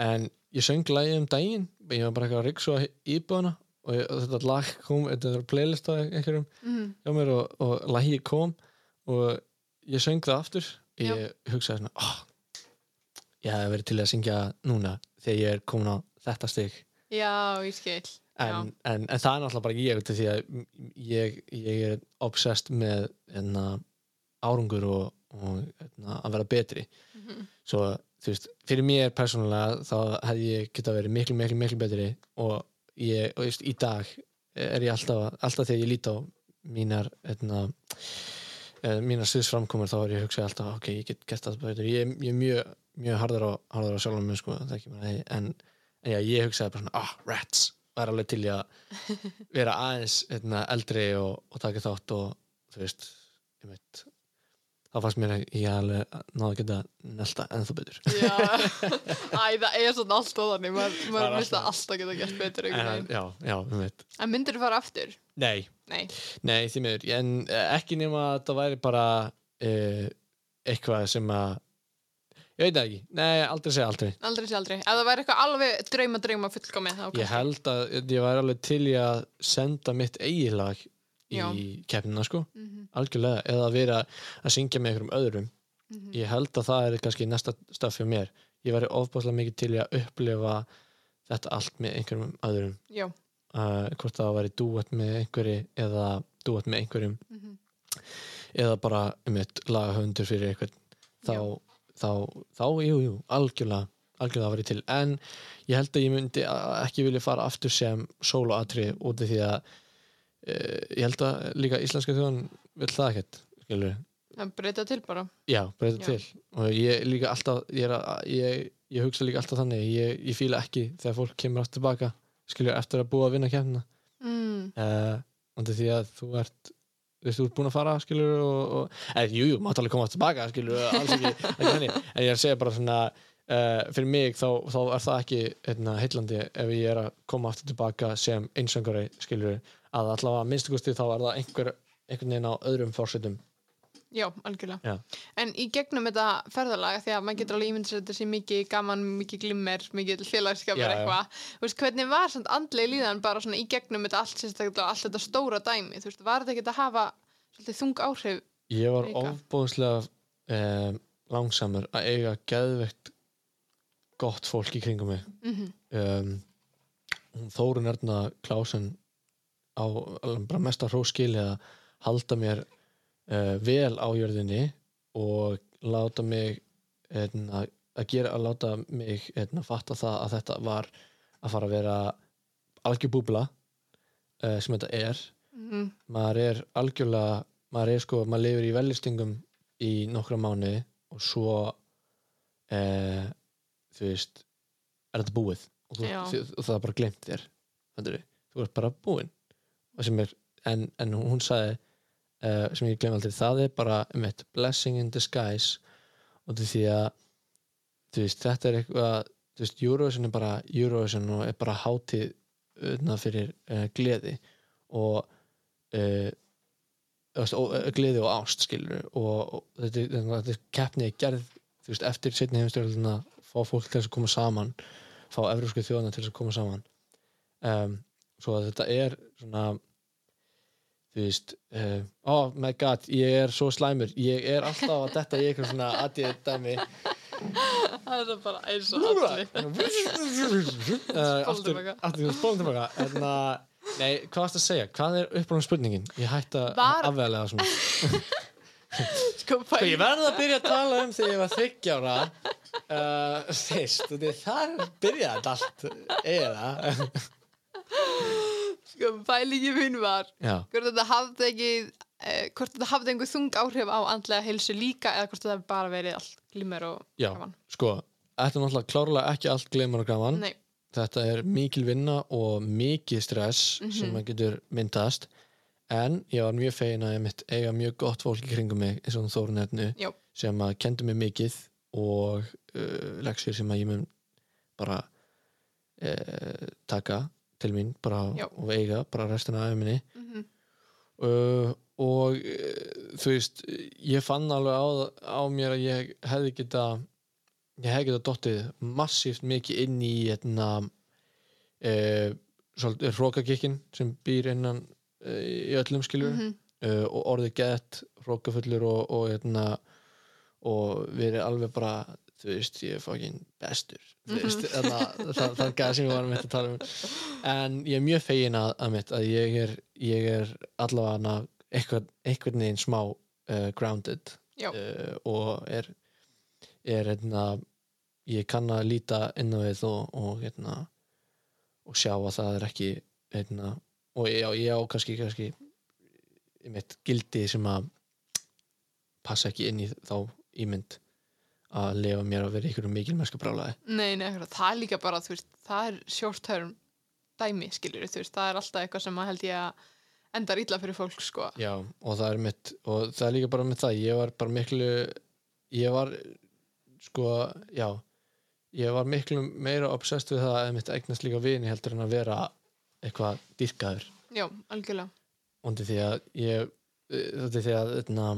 en ég söng lagið um daginn ég var bara eitthvað að ryksu á íbúðuna og, ég, þetta lag kom, þetta var playlist á einhverjum Mm. hjá mér og, og lagið kom og ég söng það aftur ég Já. hugsaði svona oh, ég hef verið til að syngja núna þegar ég er komin á þetta stig Já, ég skil. en, en, en það er náttúrulega bara ég af því að ég, ég er obsessed með enna, árangur og, og enna, að vera betri Mhm. svo þú veist, fyrir mér persónulega þá hefði ég geta verið miklu, miklu, miklu betri og ég, og veist, í dag er ég alltaf, alltaf þegar ég lít á mínar enna, eh, mínar sviðsframkomur þá er ég að hugsa alltaf, ok, ég get gert það betur. Ég, ég er mjög, mjög harður á, á sjálfum mér sko, en, en já, ég hugsaði bara svona, ah, rats var alveg til í að vera aðeins einna, eldri og, og taka þátt og þú veist ég veit, þá fannst mér að ég alveg náðu að geta nelta ennþá betur. Já, æ, það er svona allt og þannig, maður, er mista alltaf- alltaf geta gert betur en, já, já, ég veit En myndir þú fara aftur? nei, Nei. nei, því miður. En eh, ekki nema að það væri bara uh, eitthvað sem að ég veit ekki, nei, aldrei segja aldrei. Aldrei sé aldrei. Ef það væri eitthvað alveg drauma, drauma fullkomið, þá ég held að ég væri alveg til í að senda mitt eigilag í Já. keppnina sko, Mhm, algjörlega eða að vera að syngja með einhverjum öðrum. Mhm. ég held að það er kannski næsta stað fyrir mér. Ég væri ofbáslega mikið til í að upplifa þetta allt með einhverjum öðrum. Já. uh, hvort það væri dúet með einhverju eða dúet með einhverjum. Mhm. eða bara um eitt lagahöndur fyrir einhvern. Þá, þá, þá, jú, jú, algjörlega algjörlega væri til, en ég held að ég myndi ekki vilja fara aftur sem soloatri út af því að ég held að líka íslenska þjóðan vil það ekkert skilur, að breyta til bara. Já, breyta Já. til. Og ég líka alltaf ég, er að, ég, ég hugsa líka alltaf þannig ég, ég fíla ekki þegar fólk kemur aftur tilbaka skilur eftir að búa að vinna kemna mm. uh, og því að þú ert þú ert búin að fara skilur og, og eða, jú, jú, mátt alveg koma aftur tilbaka skilur, alls ekki, ekki þannig. En ég er að segja bara svona uh, fyrir mig þá, þá er það ekki hérna, heillandi ef ég er að koma aftur tilbaka sem einsöngari skilur að allavega að minnstakosti þá er það einhver, einhvern veginn á öðrum fórsetum Já, algjörlega. Já. En í gegnum þetta ferðalag, því að maður getur alveg ímyndið sér þetta sé mikið gaman, mikið glimmer, mikið já. eitthvað. Þú veist, hvernig var samt andlega líðan bara svona í gegnum þetta allt, sérstaklega allt þetta stóra dæmi? Þú veist, var þetta ekki að hafa svolítið þung áhrif? ég var Líka. ofbúðslega um, langsamur að eiga geðveikt gott fólk í kringum mig Mm um, hún Þórun Erna Klásen á mesta hróskili að halda mér uh, vel á jörðinni og láta mig hérna, að gera að láta mig hérna, fatta það að þetta var að fara að vera algjör búbla uh, sem þetta er -hmm. maður er algjörlega maður er sko, maður lifir í vellistingum í nokkra mánuði og svo eh, þú veist er þetta búið og, þú, og það er bara glemt þér Fattarðu? þú ert bara sem er, en, en hún sagði eh, sem ég glem aldrei, það er bara um eitt blessing in disguise. Og því að veist, þetta er eitthvað Eurovision er bara Eurovision og er bara hátíð uh, fyrir uh, gleði og uh, uh, gleði og ást skilur og, og þetta, þetta, keppni er gerð veist, eftir setni heimstjórnuna fá fólk til að koma saman fá evrósku þjóðana til að koma saman. Um, svo að þetta er svona þú veist uh, oh my god, ég er svo slæmur. Ég er alltaf að detta í eitthvað svona aðið dæmi. Það er bara eins og allir. uh, aftur, spólum tilbaka en að Nei, hvað varst að segja? Hvað er uppráðum spurningin? Ég hætti að Var- afveglega svona. Sko, Sko, ég verði að byrja að tala um þegar ég var þryggjára uh, og því þar byrjaði þetta allt eða Sko, pælingi mín var Já, hvort þetta hafði ekki eh, hvort þetta hafði einhver þung áhrif á andlega heilsu líka eða hvort þetta bara verið allt glimmer og já, gaman. sko Þetta er náttúrulega klárlega ekki allt gleymur og gaman. Nei, Þetta er mikil vinna og mikið stress Mhm. sem að getur myndast. En ég var mjög fegin að ég mitt eiga mjög gott fólk í kringum mig eins og Þórunetnu já, sem að kendi mig mikið og uh, leksir sem að ég mun bara uh, taka til mín bara Já. og eiga bara restina af minni mm uh, og uh, þú veist ég fann alveg á, á mér að ég hefði geta ég hefði geta dottið massíft mikið inn í hérna uh, svolítið rókagikkin sem býr innan uh, í öllum skilur Mhm. uh, og orðið gett rókafullur og, og hérna og verið alveg bara þú veist, ég er fokkin bestur þú veist, Mhm. mm það, það gæði sem ég var með að tala um. En ég er mjög fegin að, að mitt að ég er, ég er allavega eitthvað, einhvern veginn smá uh, grounded uh, og er er hérna ég kann að líta inn á við og, og hérna og sjá að það er ekki hérna, og ég, ég á kannski, kannski mitt gildi sem að passa ekki inn í þá ímynd að lifa mér að vera ykkur um mikil mennska brálaði Nei, nei, það er líka bara, veist, það er term dæmi, skilur veist, það er alltaf eitthvað sem að held ég að endar illa fyrir fólk, sko. Já, og það er mitt og það er líka bara með það, ég var bara miklu ég var sko, já ég var miklu meira obsessed við það að mitt eignast líka vini heldur en að vera eitthvað dýrkaður Já, algjörlega. og því að ég þetta er því að, þarna,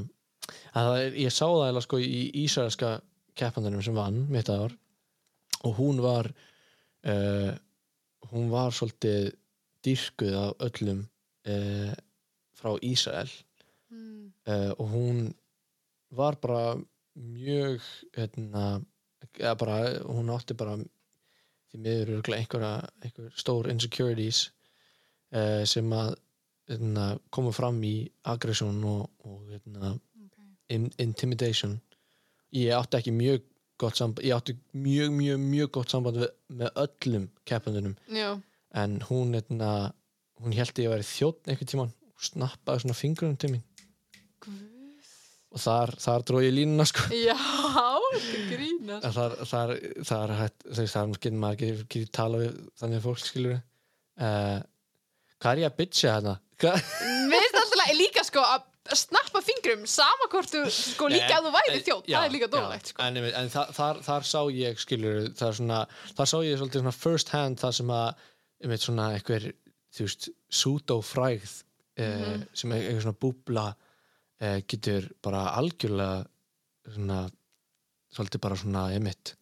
að það er, ég sá það eða sko í Ísraelska keppandunum sem vann mitt ár og hún var uh, hún var svolítið dýrkuð af öllum uh, frá Ísrael Mm. uh, og hún var bara mjög hérna, bara, hún átti bara því miður örugglega einhverja einhver stór insecurities sem að hérna, koma fram í aggression og, og hérna, Okay. in, intimidation ég átti ekki mjög gott samband ég átti mjög, mjög, mjög gott samband við, með öllum keppandunum en hún hérna, hún held ég að vera þjótt einhvern tímann og snappaði svona fingrunum til mín. Guð. og þar, þar dróð ég línuna sko. Já, þetta grínast þar, þar, þar, getur maður ekki, tala við þannig fólk skilur uh, hvað er ég að bitcha hérna? Mér finnst alltaf líka sko að snappa fingrum sama hvort þú, sko líka Nei, að þú væri þjótt, það er líka já, dólegt sko. en, en þar, þar, þar sá ég skilur það er svona, þar sá ég svolítið svona first hand það sem að einmitt svona einhver, þú veist, pseudo frægð eh, sem er einhver svona búbla eh, getur bara algjörlega svona svolítið bara svona einmitt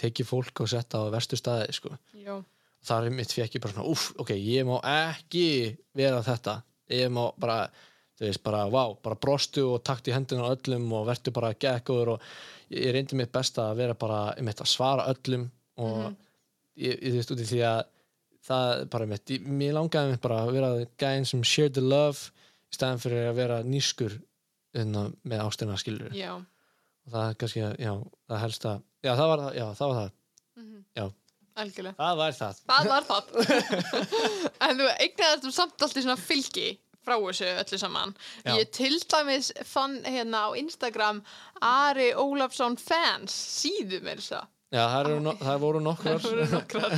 tekið fólk og setta á verstu staði sko. Þar einmitt fekk ég bara svona úff, ok, ég má ekki vera þetta ég má bara þú veist, bara, vá, bara brostu og takt í hendina öllum og vertu bara gekkur og ég, reyndi mitt besta að vera bara einmitt að svara öllum og ég, ég þú veist út í því að það bara einmitt, ég, mér langaði einmitt bara að vera gæðin sem share the love í staðan fyrir að vera nýskur inna, með ástina skilur já, og það er kannski, já, það helst að já, það var það, já, það var það. Algjörlega. Það var það. Það var það. En þú eignaðist þú samt allt í svona fylgi frá þessu öllu saman. Já. Ég til dæmis fann hérna á Instagram Ari Ólafsson fans síðu mér svo. Já, það, no, það voru nokkrar. Það voru nokkrar.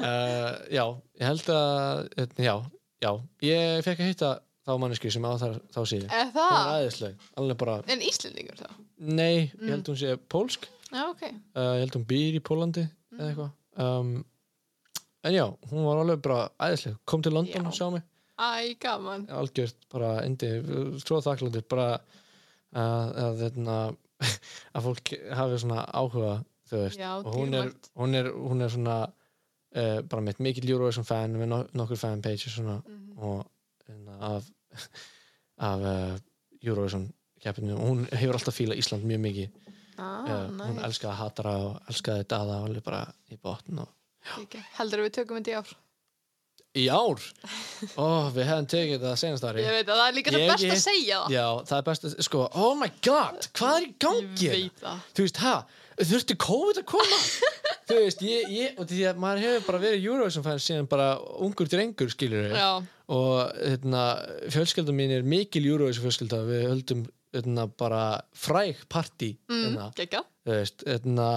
Uh, Já, ég held að hérna, já, já, ég fekk að hitta þá manneski sem á þar, þá síðu Er það? bara En Íslendingur þá? Nei, ég held hún sé pólsk. Já, ok. Uh, Ég held hún býr í Pólandi eða eitthvað. Um, En já, hún var alveg bara æðisleg. Kom til London og sjá mig Æ, gaman Algjört, bara endi Svo þakkláttir bara að, að, að, að fólk hafi svona áhuga þú veist Já, og hún er, hún er, hún er svona uh, bara mitt mikil Eurovision fan með no nokkur fanpages svona, Mhm. og hérna, af af uh, Eurovision keppinu og hún hefur alltaf fílað Ísland mjög mikið ah, uh, hún nice. elskaði Hatara og elskaði Dada og alveg bara í botn og. Heldur við tökum þetta í ár? Í ár, ó, við hefðum tekið þetta senast ári Ég veit að það er líka Ég- best að segja. Það já, það er best að, sko, oh my god hvað er í gangi Ég hérna? veit það. Þú veist, ha, þurfti COVID að koma? Þú veist, ég, ég og því að maður hefur bara verið Eurovision fan síðan bara ungur drengur, skilur Já, og hérna, fjölskylda mín er mikil Eurovision fjölskylda, við höldum hérna, bara fræg partí mm, hérna, gegga þú veist, hérna,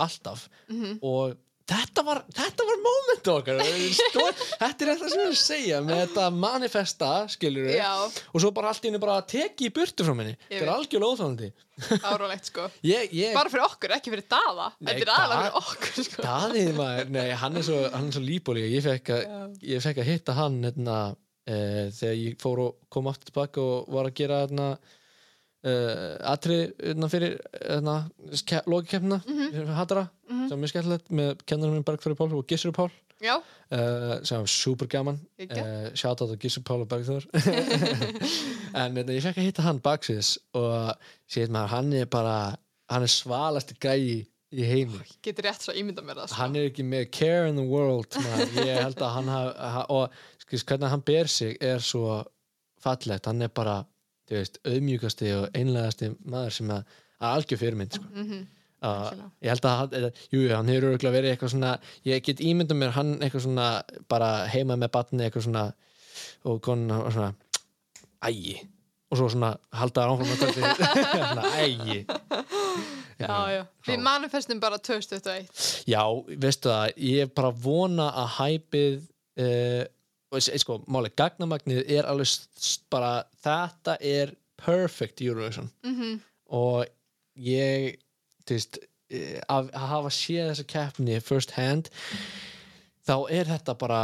alltaf. Mhm. og þetta var, þetta var moment okkar. Þetta er þetta sem ég segja með þetta manifesta, skilur Já, og svo bara allt í henni bara teki í burtu frá Ég þetta er algjörlega óþálandi áralegt sko. Ég, ég, Bara fyrir okkur, ekki fyrir Nei, Þetta er aðalega fyrir okkur sko. Daðið maður, nei, hann er svo, hann er svo að, ég fekk að hitta hann hérna, e, þegar ég fór og kom aftur tilbaka og var að gera hérna, e, atri hérna, fyrir hérna, lókikeppna Mhm. fyrir Hattara, sem er mjög skemmtilegt með kennarum minn Bergþóri Pál og Gissur Pál. Uh, sem var super gaman uh, shout out á Gissur Pál og Bergþór. En hérna, ég fekk að hitta hann baksins og séð maður, hann er bara hann er svalasti gæi í heimi. Getur rétt svo ímynda mér það sko. hann er ekki með care in the world ég held að hann haf, ha, og skils, hvernig hann ber sig er svo fallegt, hann er bara veist, auðmjúkasti og einlegasti maður sem að, að algjör fyrirmynd sko. Mhm. uh, Algjörlega. ég held að hann, eða, jú, hann hefur örugglega verið eitthvað svona ég get ímyndað mér hann eitthvað svona bara heima með batni eitthvað svona og konan var svona ægi og svo svona halda áfram að kvöldi ægi Já, já, við manifestum bara 2021 Já, veistu það, ég er bara vona að hæpið uh, og sko, máli, gagnamagnið er alveg bara, þetta er perfect Eurovision. Mm og ég veist, eh, að, að hafa séð þessa keppni first hand þá er þetta bara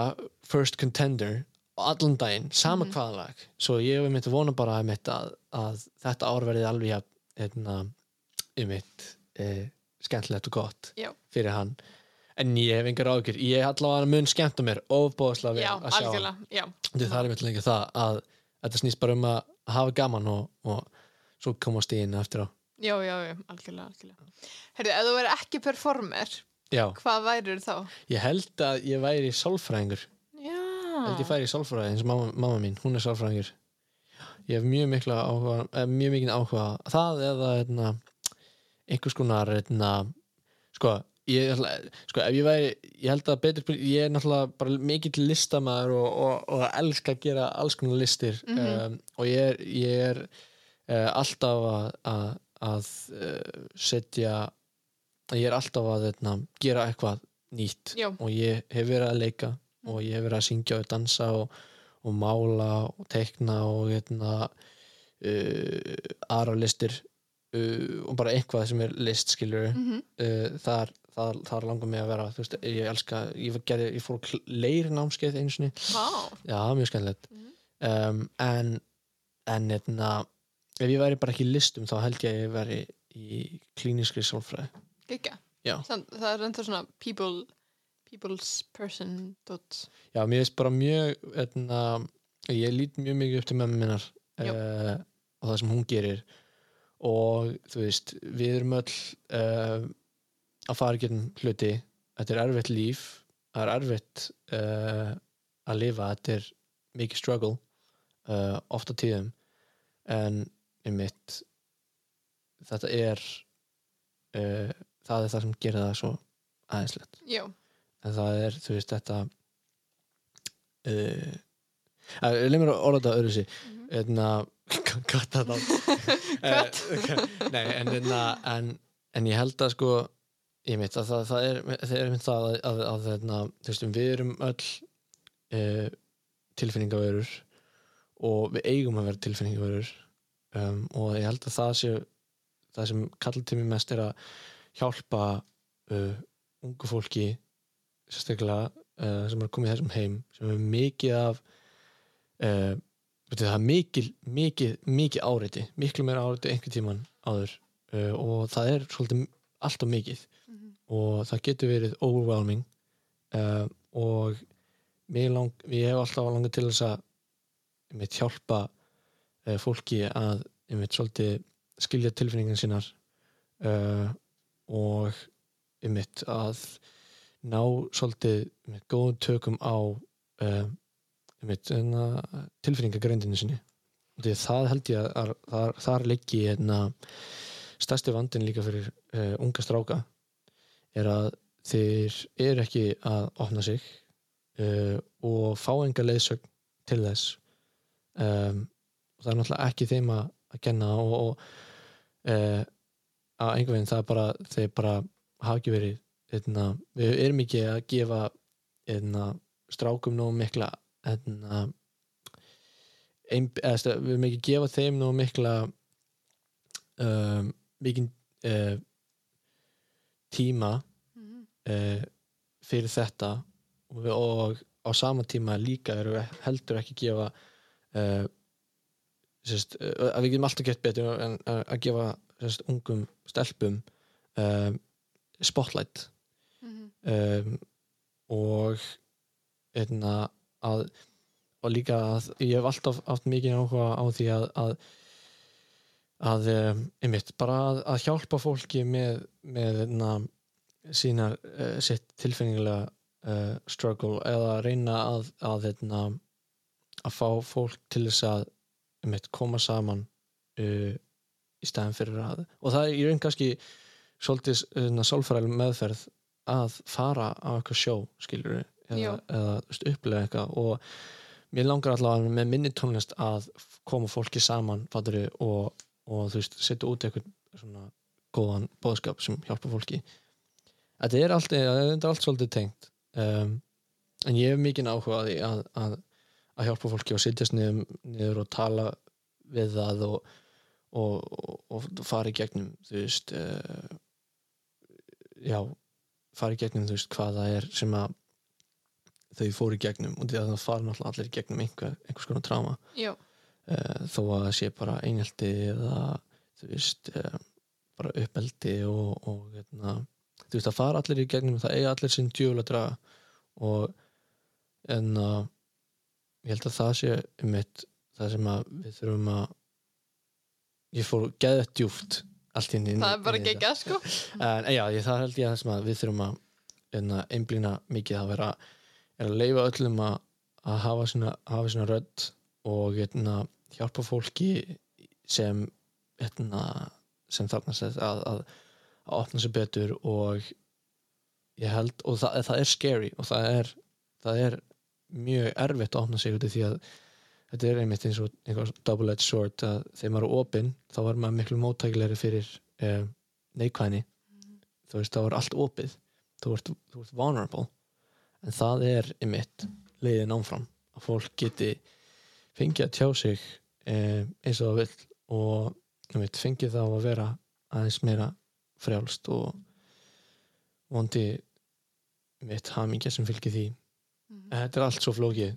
first contender allan daginn, sama mm hvaða lag. Svo ég hef mitt vona bara einmitt að, að þetta ár verði alveg einna, einmitt eh, skemmtilegt og gott Já. fyrir hann en ég hef engar ágjur, ég er allavega mun skemmt um mér ofbóðslega vel að sjá Því það er mitt lengi það að þetta snýst bara um að hafa gaman og, og svo komast í inn eftir á. Já, já, já, algjörlega, algjörlega. Herðu, ef þú verður ekki performer Já, hvað værir þá? ég held að ég væri sálfræðingur. Já. Held ég færi í sálfræði eins og mamma, mamma mín, hún er sálfræðingur. Ég hef mjög mikla áhuga eh, mjög mikið áhuga það eða eitna, einhvers konar eitna, sko, ég, sko ég væri, ég held að betur ég er náttúrulega bara mikill listamæður og, og, og elska að gera alls konar listir um, og ég er, ég er uh, alltaf að, að, að uh, setja ég er alltaf að eitna, gera eitthvað nýtt Já. og ég hef verið að leika og ég hef verið að syngja og dansa og, og mála og teikna og eitna, uh, aðra listir uh, og bara eitthvað sem er list skilur Mhm. uh, þar, þar, þar langar mig að vera veist, ég elska, ég, gerði, ég fór leiri námskeið einu sinni Vá. já, mjög skemmtilegt Mhm. um, en en etna, ef ég væri bara ekki listum þá held ég að ég væri í klíniskri sálfræði. Samt, það er ennþá svona people, people's person dot. já, mér finnst bara mjög etna, ég lít mjög mikið upp til Já. uh, og það sem hún gerir og þú veist, við erum öll uh, að fara ekki hluti. Þetta er erfitt líf. Það er erfitt uh, að lifa, þetta er mikið struggle uh, ofta tíðum. En einmitt þetta er það er það sem gerir það svo aðeinslegt en það er, þú veist, þetta að, leið mér að orða þetta öðru sig Mhm. hérna, cut það á Cut. nei, en, en, en ég held að sko ég mitt að það, það er er mynd það að, að, að þú veist, við erum öll uh, tilfinningaverur og við eigum að vera tilfinningaverur um, og ég held að það sé það sem mig mest er að hjálpa uh, ungu fólki sérstaklega uh, sem er komið þessum heim sem er mikið af uh, það er mikil, mikið, mikið áreiti miklu meira áreiti einhvern tíman áður. Uh, og það er svolítið alltaf mikið. Mhm. og það getur verið overwhelming. Uh, og lang, ég hef alltaf langað til þess að einmitt, hjálpa fólki að einmitt, svolítið skilja tilfinningan sínar. Og einmitt, að ná svolítið góðum tökum á enna, tilfinningagrindinu sinni. Og það held ég að, þar, þar liggi enna, stærsti vandin líka fyrir uh, unga stráka er að þeir eru ekki að opna sig uh, og fá enga leiðsögn til þess. Um, og það er náttúrulega ekki þeim að, að kenna og, og uh, að einhver veginn það er bara þeir bara hafa ekki verið eitna, við erum ekki að gefa eitna, strákum nú mikla eitna, ein, eða, við erum ekki að gefa þeim nú mikla um, mikinn uh, tíma Mhm. uh, fyrir þetta og, við, og á sama tíma líka erum við heldur ekki að gefa uh, sérst, að við getum alltaf gett betur en að gefa sérst, ungum stelpum spotlight Mhm. um, og einna, að og líka að ég hef alltaf haft mikið áhuga á því að að, að um, einmitt, bara að, að hjálpa fólki með, með einna, sínar uh, sitt tilfinningilega uh, struggle eða reyna að að, einna, að fá fólk til þess að einmitt, koma saman uh, í stæðan fyrir að og það er í raun kannski svolítið sálfræðileg meðferð að fara á eitthvað sjó skilur eða, eða upplega eitthvað. Og mér langar allavega með minni tónlist að koma fólki saman fatturu, og, og þú veist, setja út eitthvað svona góðan bóðskap sem hjálpa fólki. Þetta er allt, þetta er allt svolítið tengt. Um, en ég hef mikið áhuga á því að, að, að hjálpa fólki og sittjast niður, niður og tala við það og, og, og, og fara í gegnum þú veist uh, já, fara í gegnum þú veist hvað það er sem að þau fóru í gegnum og því að það fara náttúrulega allir í gegnum einhver, einhvers konar tráma uh, þó að það sé bara einhelti eða þú veist uh, bara uppeldi og, og hérna, þú veist að fara allir í gegnum það eiga allir sinn djöfla draga og en að ég held að það sé um mitt það sem að við þurfum að ég fór geðið djúft allt inn í Það er bara í þetta. geggjað sko. en já, ég, það held ég að það sem að við þurfum að hérna, einblýna mikið að vera er að leifa öllum að, að hafa svona, hafa svona rödd og hérna, hjálpa fólki sem hérna, sem þarna sett að, að, að opna sig betur og ég held, og það, það er scary og það er, það er mjög erfitt að opna sig út af því að þetta er einmitt eins og einhver double-edged sword að þegar maður er opinn þá er maður miklu móttækilegri fyrir um, neikvæðni. Þú veist, þá er allt opið. Þú ert, þú ert vulnerable en það er einmitt leiðin áfram að fólk geti fengið að tjá sig um, eins og það vill og einmitt, fengið þá að vera aðeins meira frjálst og vondi mitt hamingja sem fylgir því Mhm. en þetta er allt svo flókið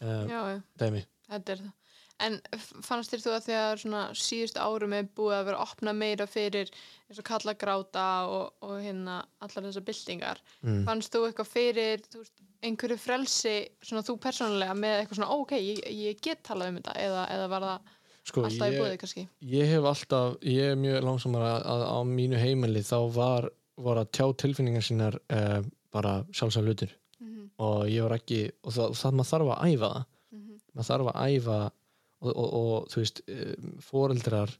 Já, já, dæmi þetta er það. En fannst þér þú að þegar svona síðustu árum er búið að vera opna meira fyrir eins og kalla gráta og, og hérna allar þessar byltingar. mm. Fannst þú eitthvað fyrir þú veist, einhverju frelsi, svona þú persónulega með eitthvað svona, ok, ég, ég get talað um þetta eða, eða var það sko, alltaf í búið ég, kannski? ég hef alltaf ég er mjög langsamar að, að á mínu heimili þá var, var að tjá tilfinningar sínar uh, bara sjálfsagt hlutur Mm -hmm. og ég var ekki og það, það maður þarf að æfa það Mhm. maður þarf að æfa og, og, og þú veist um, foreldrar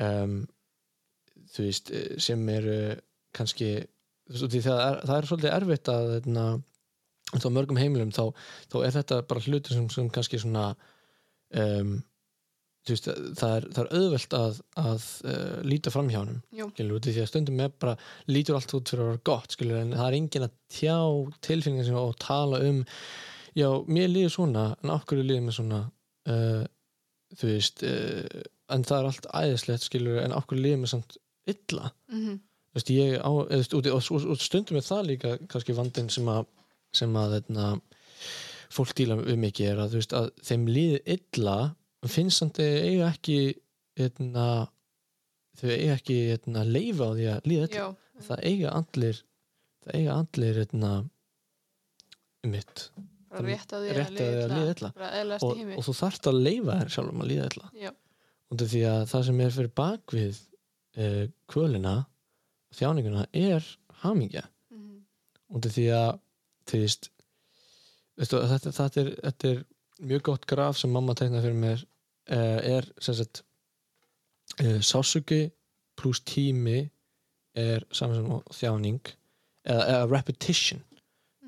um, þú veist eh, sem eru kannski veist, það, er, það er svolítið erfitt að þarna, þá mörgum heimilum þá, þá er þetta bara hlutur sem, sem kannski svona um, veist, það er, það er auðvelt að, að uh, líta fram hjá í því að stundum er bara lítur allt út fyrir að vera gott skilur en það er engin að tjá tilfinningar og tala um já, mér líður svona en hverju líður mér svona uh, þú veist uh, en það er allt æðislegt skilur en hverju líður mér samt illa? Mm þú veist, ég á, veist, og, og, og, og stundum er það líka kannski vandinn sem að sem að þeirna, fólk díla við mikið er að, veist, að þeim líði illa finnst samt þeir eiga ekki þeirna, þau eiga ekki þeirna, leifa á því að líða illa. Já, það eiga allir það eiga allir þeirna, um mitt rétt að því að líða illa. Og, og þú þarft að leifa þér sjálfum að líða illa. Af því að það sem er fyrir bakvið uh, kvölina þjáninguna er hamingja. Mm út af því að þú veist, veistu, þetta, þetta, er, þetta er mjög gott graf sem mamma tegnaði fyrir mér uh, er sagt uh, sásugi pluss tími er saman sem þjáning eða, eða repetition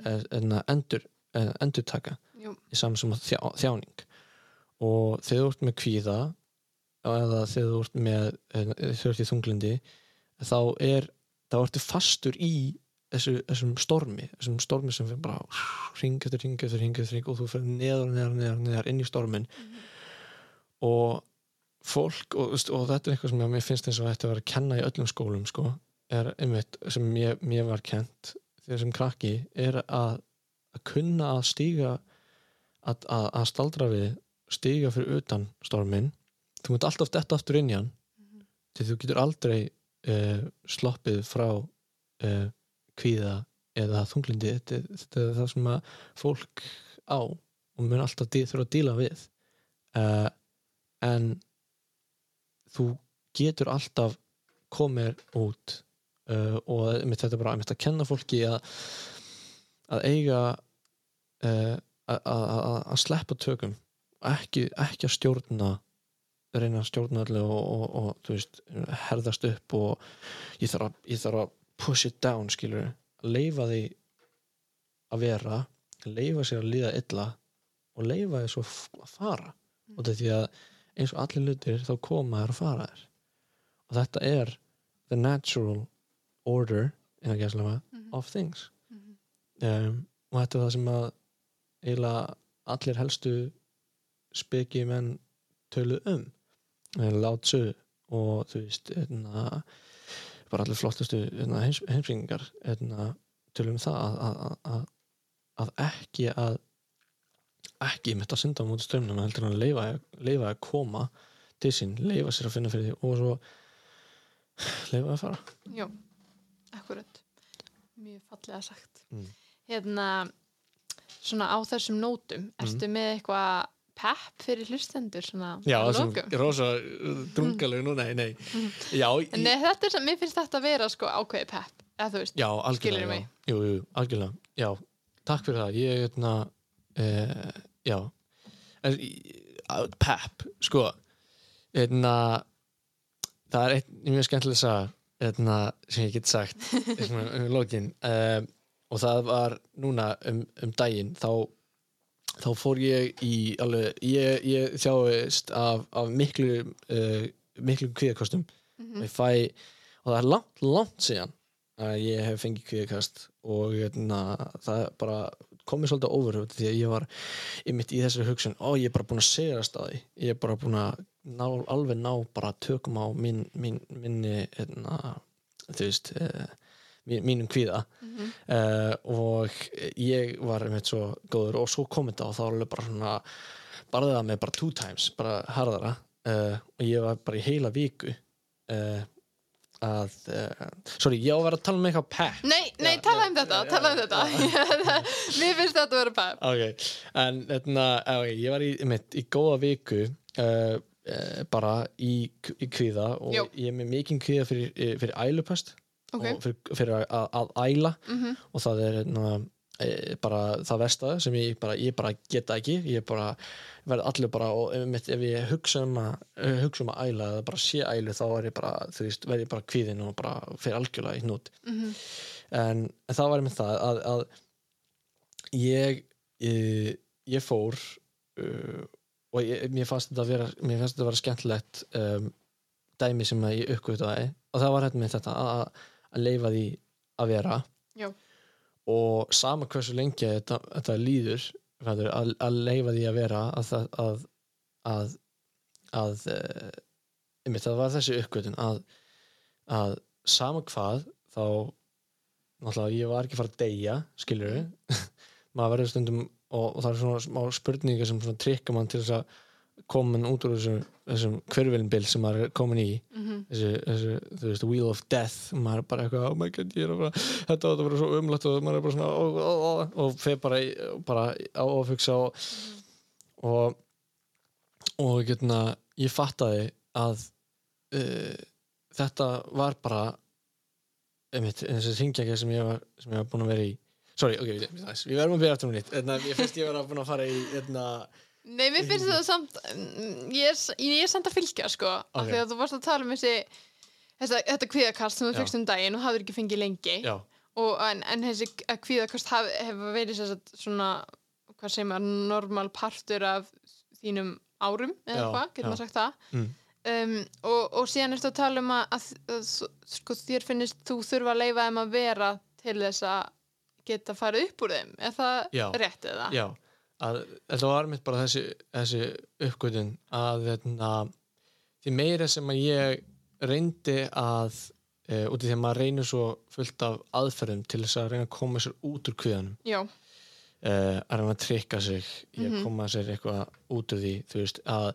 eða, eða endur, eða endurtaka jú, er saman sem þjá, þjáning. Og þegar þú ert með kvíða eða þegar þú ert með ert í þunglindi þá er, þá ertu fastur í þessu, þessum stormi þessum stormi sem bara ring eftir ring eftir ring eftir ring og þú fyrir neðar, neðar, neðar, neðar inn í stormin og fólk og, og þetta er eitthvað sem ég- finnst eins og þetta að vera að kenna í öllum skólum sko, er einmitt sem mér, mér var kent þegar sem krakki er að, að kunna að stíga að, að, að staldra við stíga fyrir utan stormin þú munt alltaf detta aftur inn í hann því þú getur aldrei uh, sloppið frá uh, kvíða eða þunglindi þetta, þetta er það sem að fólk á og mun alltaf þurfa að díla við. Uh, en þú getur alltaf komið út og þetta er bara að kenna fólki að að eiga uh, að, að, að að sleppa tökum ekki, ekki að stjórna reyna að stjórna allir og, og, og þú veist, herðast upp og ég þarf að, ég þarf að push it down skilur, leifa því að vera leifa sér að líða illa og leifa því að fara og þetta er því að eins og allir hlutir þá koma þær að fara þær og þetta er the natural order gæslega Mhm. of things. Um, og þetta er það sem að eiginlega allir helstu speki menn tölu um látsu og þú veist einna, bara allir flottustu heims, heimsringar tölu um það að, að, að, ekki að ekki mitt að synda á múti strömmnum heldur en að leifa, að koma til sín, leifa sér að finna fyrir því og svo leifa að fara. Já, akkurat. Mjög fallega sagt. Mm. Hérna svona á þessum nótum, ertu með eitthvað pepp fyrir hlustendur svona Já, að þessum rosa drungalegu nú, nei, nei. Já, í- Nei, þetta er mér finnst þetta að vera sko ákveði pepp, eða þú veist já algjörlega Skilurðu já. mig? Jú, jú, algjörlega, já Takk fyrir það, ég, hérna uh, Já. En, í- á- Pep, sko hérna það er einn mjög skemmtileg saga hérna, sem ég get sagt um lokin. Um, og það var núna um, um daginn þá þá fór ég í alveg, ég, ég þjáist af, af miklu uh, miklu kvíðakostum Mhm. ég fæ, og það er langt, langt síðan að ég hef fengið kvíðakast og hérna, það bara komið svolítið overhjótt því að ég var einmitt í þessari hugsun, ó ég er bara búin að segja það staði, ég er bara búin að ná, alveg ná bara tökum á mín, minni hérna, þú veist mín, mínum kvíða. Mhm. uh, og ég var einmitt svo góður og svo kom þetta og þá var alveg bara svona barðið það með bara two times, bara harðara. Uh, og ég var bara í heila viku uh, að sorry, ég á að vera að tala um eitthvað pep. Nei, nei, Já, tala já, um þetta, já, tala um já, þetta. Mér finnst þetta að vera pep. Ok, en þetta okay, ég var í, einmitt, í góða viku bara í, í kvíða og Já. ég er með mikinn kvíða fyrir, fyrir ælupest Ok, og fyrir, að, að, æla. Mhm, og það er na, e, bara það versta sem ég bara, ég bara geta ekki. Ég bara verð allir bara og ef, ef ég hugsa um að eh, hugsa um að æla eða bara sé ælu þá er ég bara bara kvíðin og bara fyrir algjörlega í hnút. Mhm, en, en það var með það að, að ég ég, ég fór uh, og ég, mér fannst þetta að vera mér fannst þetta að vera skemmtilegt um, dæmi sem ég uppgötaði og það var hérna með þetta að, að leifa því að vera. Já. og sama hversu lengi þetta, þetta líður að, að leifa því að vera að að að, að einmitt, það var þessi uppgötun að, að sama hvað þá náttúrulega ég var ekki fara að deyja skilur maður verður stundum og, og það er svona smá spurningar sem trikka mann til þess að koma mann út úr þessum, þessum hverfilinbil sem maður er komin í mhm þessu, þessu, þú veist, wheel of death maður er bara eitthvað, oh my god, ég er að fara þetta átt að vera svo umlætt og maður er bara svona og, og, og, og fer bara, bara á að hugsa og og, og getna, ég fattaði að uh, þetta var bara einmitt, þessi ringjækja sem ég var sem ég var búin að vera í sorry, ok, við, verðum að byrja aftur um nýtt Hérna, ég finnst ég var búin að fara í hérna, Nei, mér finnst þetta samt mm, ég er, ég er samt að fylgja sko af Ok. því að þú varst að tala um þessi þetta, þetta kvíðakast sem þú fyrst um daginn og hafður ekki fengið lengi og, en, en þessi kvíðakast hefur verið sér sagt, svona hvað segir maður, normal partur af þínum árum eða hvað, getur maður sagt það Mm. um, og, og síðan ertu að tala um að, að, að, sko, þér finnist þú þurfa að leifa þeim að vera til þess að geta farið upp úr þeim er það Já. rétt eða? já að, þetta var mitt bara þessi, þessi uppgötun að þetta, því meira sem að ég reyndi að e, út í því að maður reynir svo fullt af aðferðum til þess að reyna að koma sér út úr kviðanum Já, e, að reyna að trykka sig í að Mhm. koma sér eitthvað út úr því þú veist að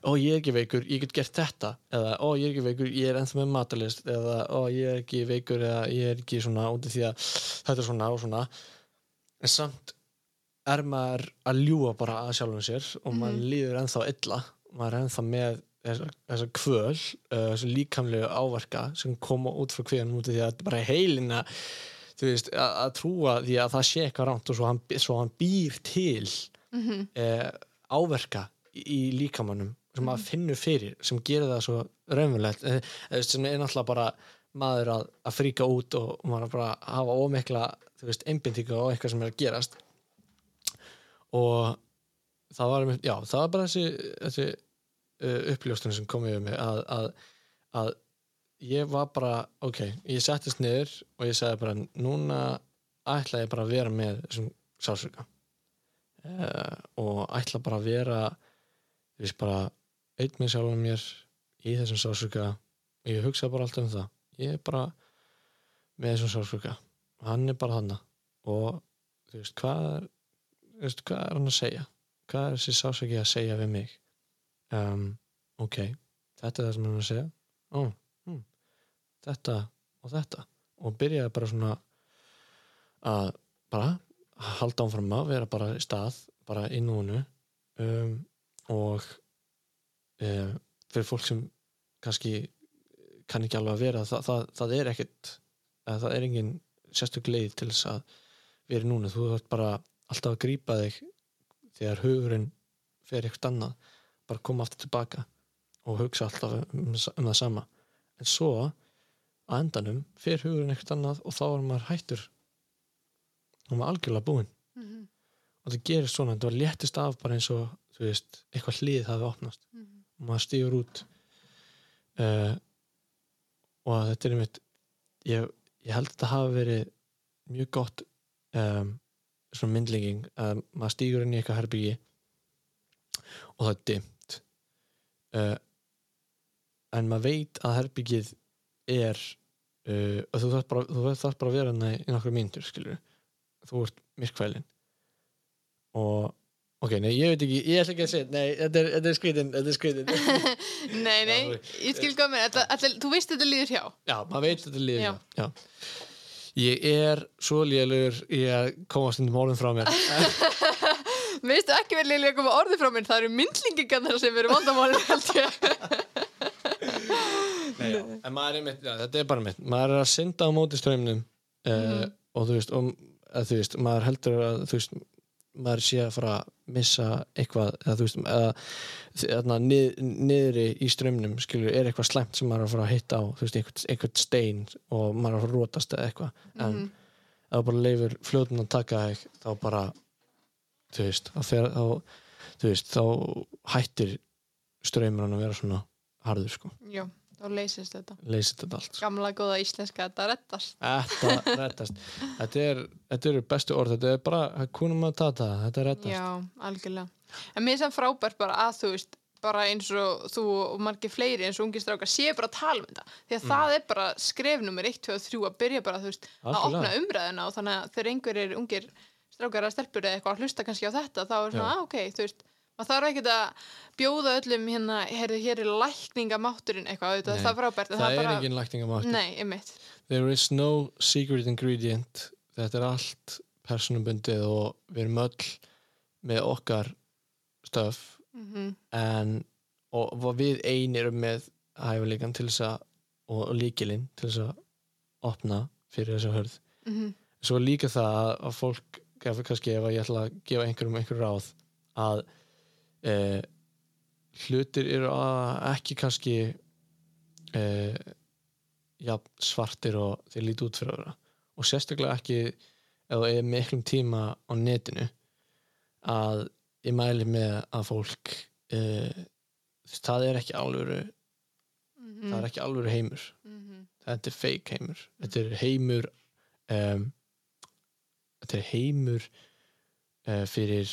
ó ég er ekki veikur, ég get gert þetta. Eða ó ég er ekki veikur, ég er ennþá með matalist eða ó ég er ekki veikur eða ég er ekki svona út af því að þetta er svona og svona. En samt er maður að ljúa bara að sjálfum sér og maður Mhm. líður ennþá illa. Maður er ennþá með þessa, kvöl uh, þessu líkamlegu áverka sem koma út frá kvíðanum út af því að bara heilina veist, að, að trúa því að það sé eitthvað rámt og svo hann, svo hann býr til mhm, eh, áverka í, líkamannum sem maður finnur fyrir, sem gerir það svo raunverulegt, eh, sem er náttúrulega bara maður að, að fríka út og maður að bara hafa veist, einbindingu á eitthvað sem er að gerast og það var, já, það var bara þessi, þessi uh, uppljóstunum sem kom yfir mig að, að, að ég var bara, ok, ég settist niður og ég sagði bara, núna ætla ég bara að vera með þessum sálsöka uh, og ætla bara að vera þú veist bara einn með sjálfum mér í þessum sálsöka og ég hugsa bara alltaf um það. Ég er bara með þessum sálsöka hann er bara hann og þú veist hvað er, veist, hvað er hann að segja? Hvað er þessi sálsöki að segja við mig? Um, ok þetta er það sem hann er að segja. Ó, hm, þetta og þetta. Og byrjaði bara svona að bara halda áfram að vera bara í stað bara í núinu. Um, og um, fyrir fólk sem kannski kann ekki alveg að vera það, það, það er ekkert það er engin sérstök leið til þess að vera í núinu, þú þarf bara alltaf að grípa þig þegar hugurinn fer eitthvað annað bara koma aftur tilbaka og hugsa alltaf um, um það sama en svo að endanum fer hugurinn eitthvað annað og þá er maður hættur og maður algjörlega búinn mhm. og og það gerist svona, það var léttist af bara eins og þú veist, eitthvað hlið hafi opnast Mhm. og maður stígur út uh, og þetta er einmitt ég, ég held að þetta hafi verið mjög gott um, svona myndlíking að maður stígur inn í eitthvað herbyggi og það er dimmt. Uh, en maður veit að herbyggið er uh, og þú þarf bara, bara að vera hana í nokkru mínútur skilur þú ert myrkvælin og ok, nei, ég veit ekki, ég ætla ekki að segja nei, þetta er, þetta er skrítin, þetta er skrítin Nei, nei, ég skil hvað með þetta, þú veist þetta líður hjá. Já, maður veit þetta líður Já. já. Ég er svo lélugur í að koma stundum orðum frá mér Veistu ekki vel líka að koma orðið frá mér það eru myndlingingarnar sem eru vandamálið held ég Nei, já. en maður er mitt, já, þetta er bara mitt maður er að synda á móti strömmnum uh, Mhm. og þú veist, og, að, þú veist maður heldur að þú veist maður sé að fara að missa eitthvað eða þú veist eða, þarna, nið, niðri í strömmnum skilur, er eitthvað slæmt sem maður er að fara að hitta á veist, eitthvað, eitthvað stein og maður er að fara að rótast eða eitthvað. En Mhm. ef þú bara leifur fljótun að taka þig þá bara þú veist, fer, þá, þú veist, þá hættir ströymurinn að vera svona harður sko, Já, þá leysist þetta. Leysið þetta sko. Gamla góða íslenska, þetta rettast Þetta rettast þetta, er, þetta eru bestu orð Þetta er bara, kunum að tata Þetta rettast Já, algjörlega. En mér er það frábært bara að þú veist bara eins og þú og margir fleiri eins og ungir strákar séu bara að tala um þetta. Því að það er bara skref nummer 1, 2 og 3 að byrja bara þú veist að Algjörlega. opna umræðina og þannig að þegar einhverjir ungir strákar að stelpur eða eitthvað að hlusta kannski á þetta þá er Já. ah, ok, þú veist maður þarf ekkert að bjóða öllum hérna, heyrðu, hér er lækningamátturinn eitthvað, Nei, það er frábært en Það, er bara, engin lækningamáttur. Nei, einmitt. There is no secret ingredient. Þetta er allt personubundið og við erum öll með okkar stöf mm en og, við ein erum með hæfileikan til þess að og, líkilinn til þess að opna fyrir þessa hörð. -hmm. svo líka það að, að fólk kannski ef að ég ætla að gefa einhverjum einhver ráð að e, hlutir eru ekki kannski e, ja, svartir og þeir líti út fyrir að vera og sérstaklega ekki það er miklum tíma á netinu að ég mæli með að fólk e, það er ekki alvöru það er ekki alvöru heimur. -hmm. þetta er fake heimur. Þetta er heimur um, þetta er heimur uh, fyrir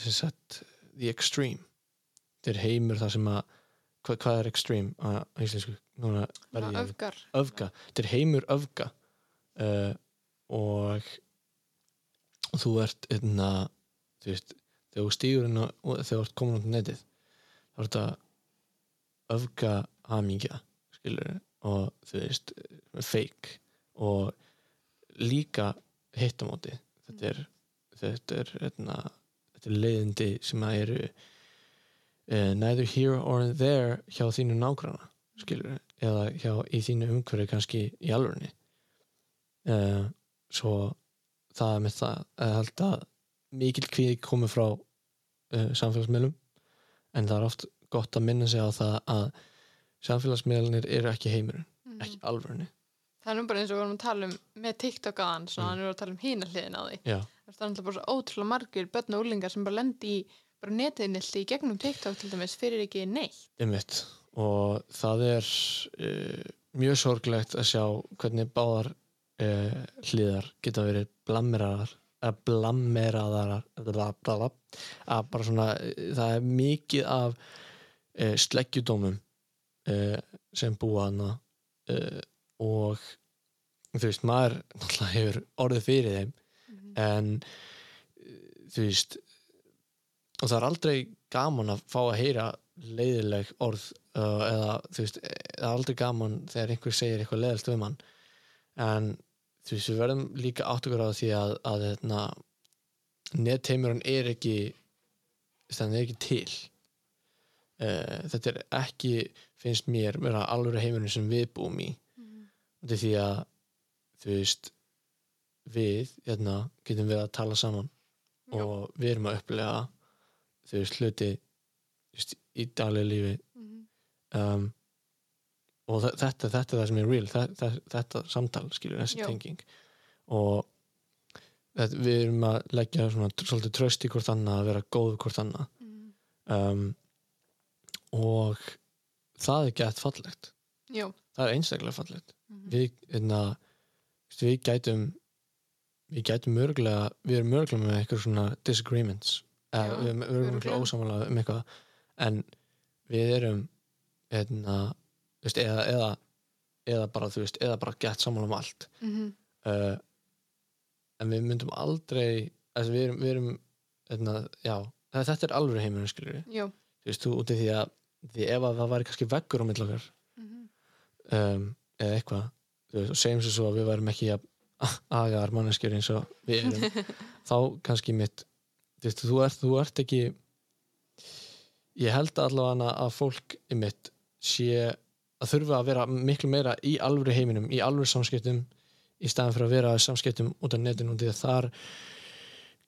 sem sagt the extreme. Þetta er heimur þar sem að hvað, hvað er extreme á á íslensku? Núna verði ég öfgar. Öfga, þetta er heimur öfga. Uh, og þú ert einna, þú veist, þegar þú á- og þegar þú ert komin á netið þá er þetta öfga hamingja skilur og þú veist, fake. Og líka hittamóti þetta er þetta er, einna, þetta er leiðindi sem að eru uh, neither here or there hjá þínu nágrana skilur eða hjá, í þínu umhverfi kannski í alvörni uh, svo það er með það að held að mikil kvíði komið frá uh, samfélagsmiðlum en það er oft gott að minna sig á það að samfélagsmiðlunir eru ekki heimurinn, Mhm. ekki alvörni það er nú bara eins og við vorum að tala um með TikTok aðan, Mm. hann er að tala um hína hliðin á því já, það er náttúrulega bara svo ótrúlega margir börn og úlingar sem bara lendi í bara netiðnildi í gegnum TikTok til dæmis fyrir ekki neitt. Einmitt. Og það er uh, mjög sorglegt að sjá hvernig báðar uh, hliðar geta verið blammeraðar að blammeraðar bla, bla, bla, að bara svona það er mikið af uh, sleggjudómum sem búa hana og þú veist, maður hefur orðið fyrir þeim en uh, þú veist og það er aldrei gaman að fá að heyra leiðileg orð uh, eða þú veist, það er aldrei gaman þegar einhver segir eitthvað leiðilt um hann. En þú veist, við verðum líka átt okkur á því að, að hérna, netheimurinn er ekki þannig er ekki til. Uh, þetta er ekki finnst mér vera alveg heimurinn sem við búum í. Er því að þú veist við hérna, getum við að tala saman Já. og við erum að upplega hluti þú veist, í daglega lífi um, og þe- þetta, þetta er það sem er real þetta, þetta samtal skilur þessi Já. tenging og þetta, við erum að leggja svona, svolítið tröst í hvort annað að vera góð hvort annað Mm. um, og það er gett fallegt Jú. það er einstaklega fallegt Mhm. við, hérna, veistu, við gætum við gætum mörgulega við erum mörgulega með eitthvað svona disagreements eða Já, við erum örugglega. ósamála um eitthvað en við erum hérna, þú veist, eða, eða eða bara, þú veist, eða bara gett samála um allt Mhm. uh, en við myndum aldrei við erum, við erum hérna, já, þetta er alveg heimurinn skilur Jú. þú veist, þú úti því að því ef að það væri kannski veggur á milli okkar Mhm. um, eða eitthvað veist, og segjum sér svo að við værum ekki að agaðar manneskjur eins og við erum þá kannski mitt þú veist, þú ert, þú ert ekki ég held allavega að fólk mitt sé að þurfa að vera miklu meira í alvöru heiminum, í alvöru samskiptum í staðan fyrir að vera samskiptum út af netinu því að þar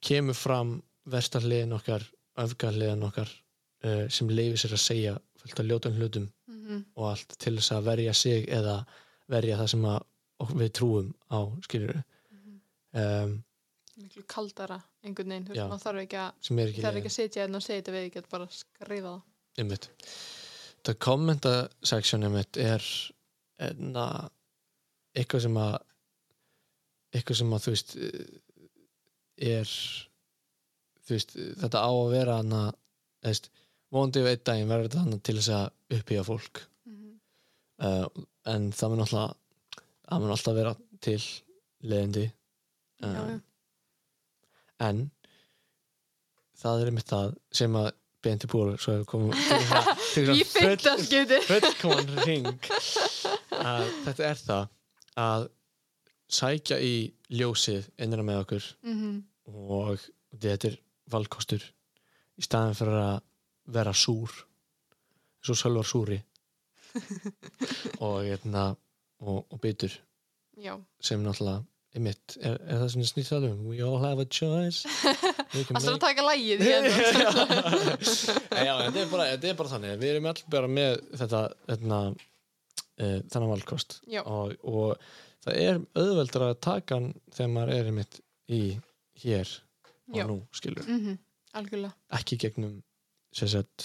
kemur fram verstarliðin okkar öfgarliðin okkar uh, sem leifir sér að segja fullt af ljótum hlutum Mhm. og allt til þess að verja sig eða verja það sem að ok- við trúum á skilur Mhm. um, Miklu kaldara einhvern veginn, þú veist, maður þarf ekki að er ekki þarf ekki að sitja hérna og segja þetta við, get bara skrifa það. Einmitt. Það kommentaseksjónu mitt er enna eitthvað sem að eitthvað sem að þú veist er þú veist, þetta á að vera hana, veist, vonandi og einn daginn verður þetta hana til þess að upphýja fólk. Mhm. uh, en það mun alltaf það mun alltaf vera til leðindi Já, já. en það er einmitt það sem að bendi búið svo hefur komið Í fyrta skipti fullkoman ring að þetta er það að sækja í ljósið innra með okkur Mhm. og þetta er valkostur í staðin fyrir að vera súr svo sölvar súri og, hérna, og, og bytur Já, sem náttúrulega einmitt, er, er það sem snýst það um? We all have a choice. Er að taka lægið já, þetta er, bara, þetta er bara þannig. Við erum allir bara með þetta, þetta uh, þennan valkost. Já. og, og það er auðveldur að taka hann þegar maður er einmitt í hér og Já. nú skilur Mhm. Algjörlega. Ekki gegnum sagt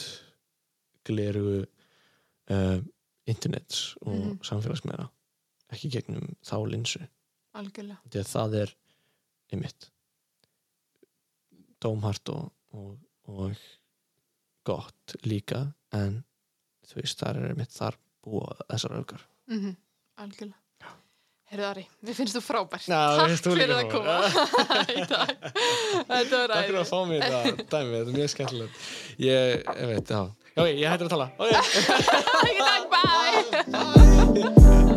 gleru uh, internets og Mhm. samfélagsmeira ekki gegnum þá linsu. Algjörlega. Það er einmitt dómhart og, og, og gott líka en þú veist þar er einmitt þar búa þessar öfgar. Mhm. Algjörlega. Herðu Ari, við finnst þú frábær. Já, mér Takk fyrir að koma. Þetta var Takk fyrir að fá mér þetta dæmi, þetta er mjög skemmtilegt. Ég, ég veit, já. Ok, ég hættir að tala. Ok. Takk, bye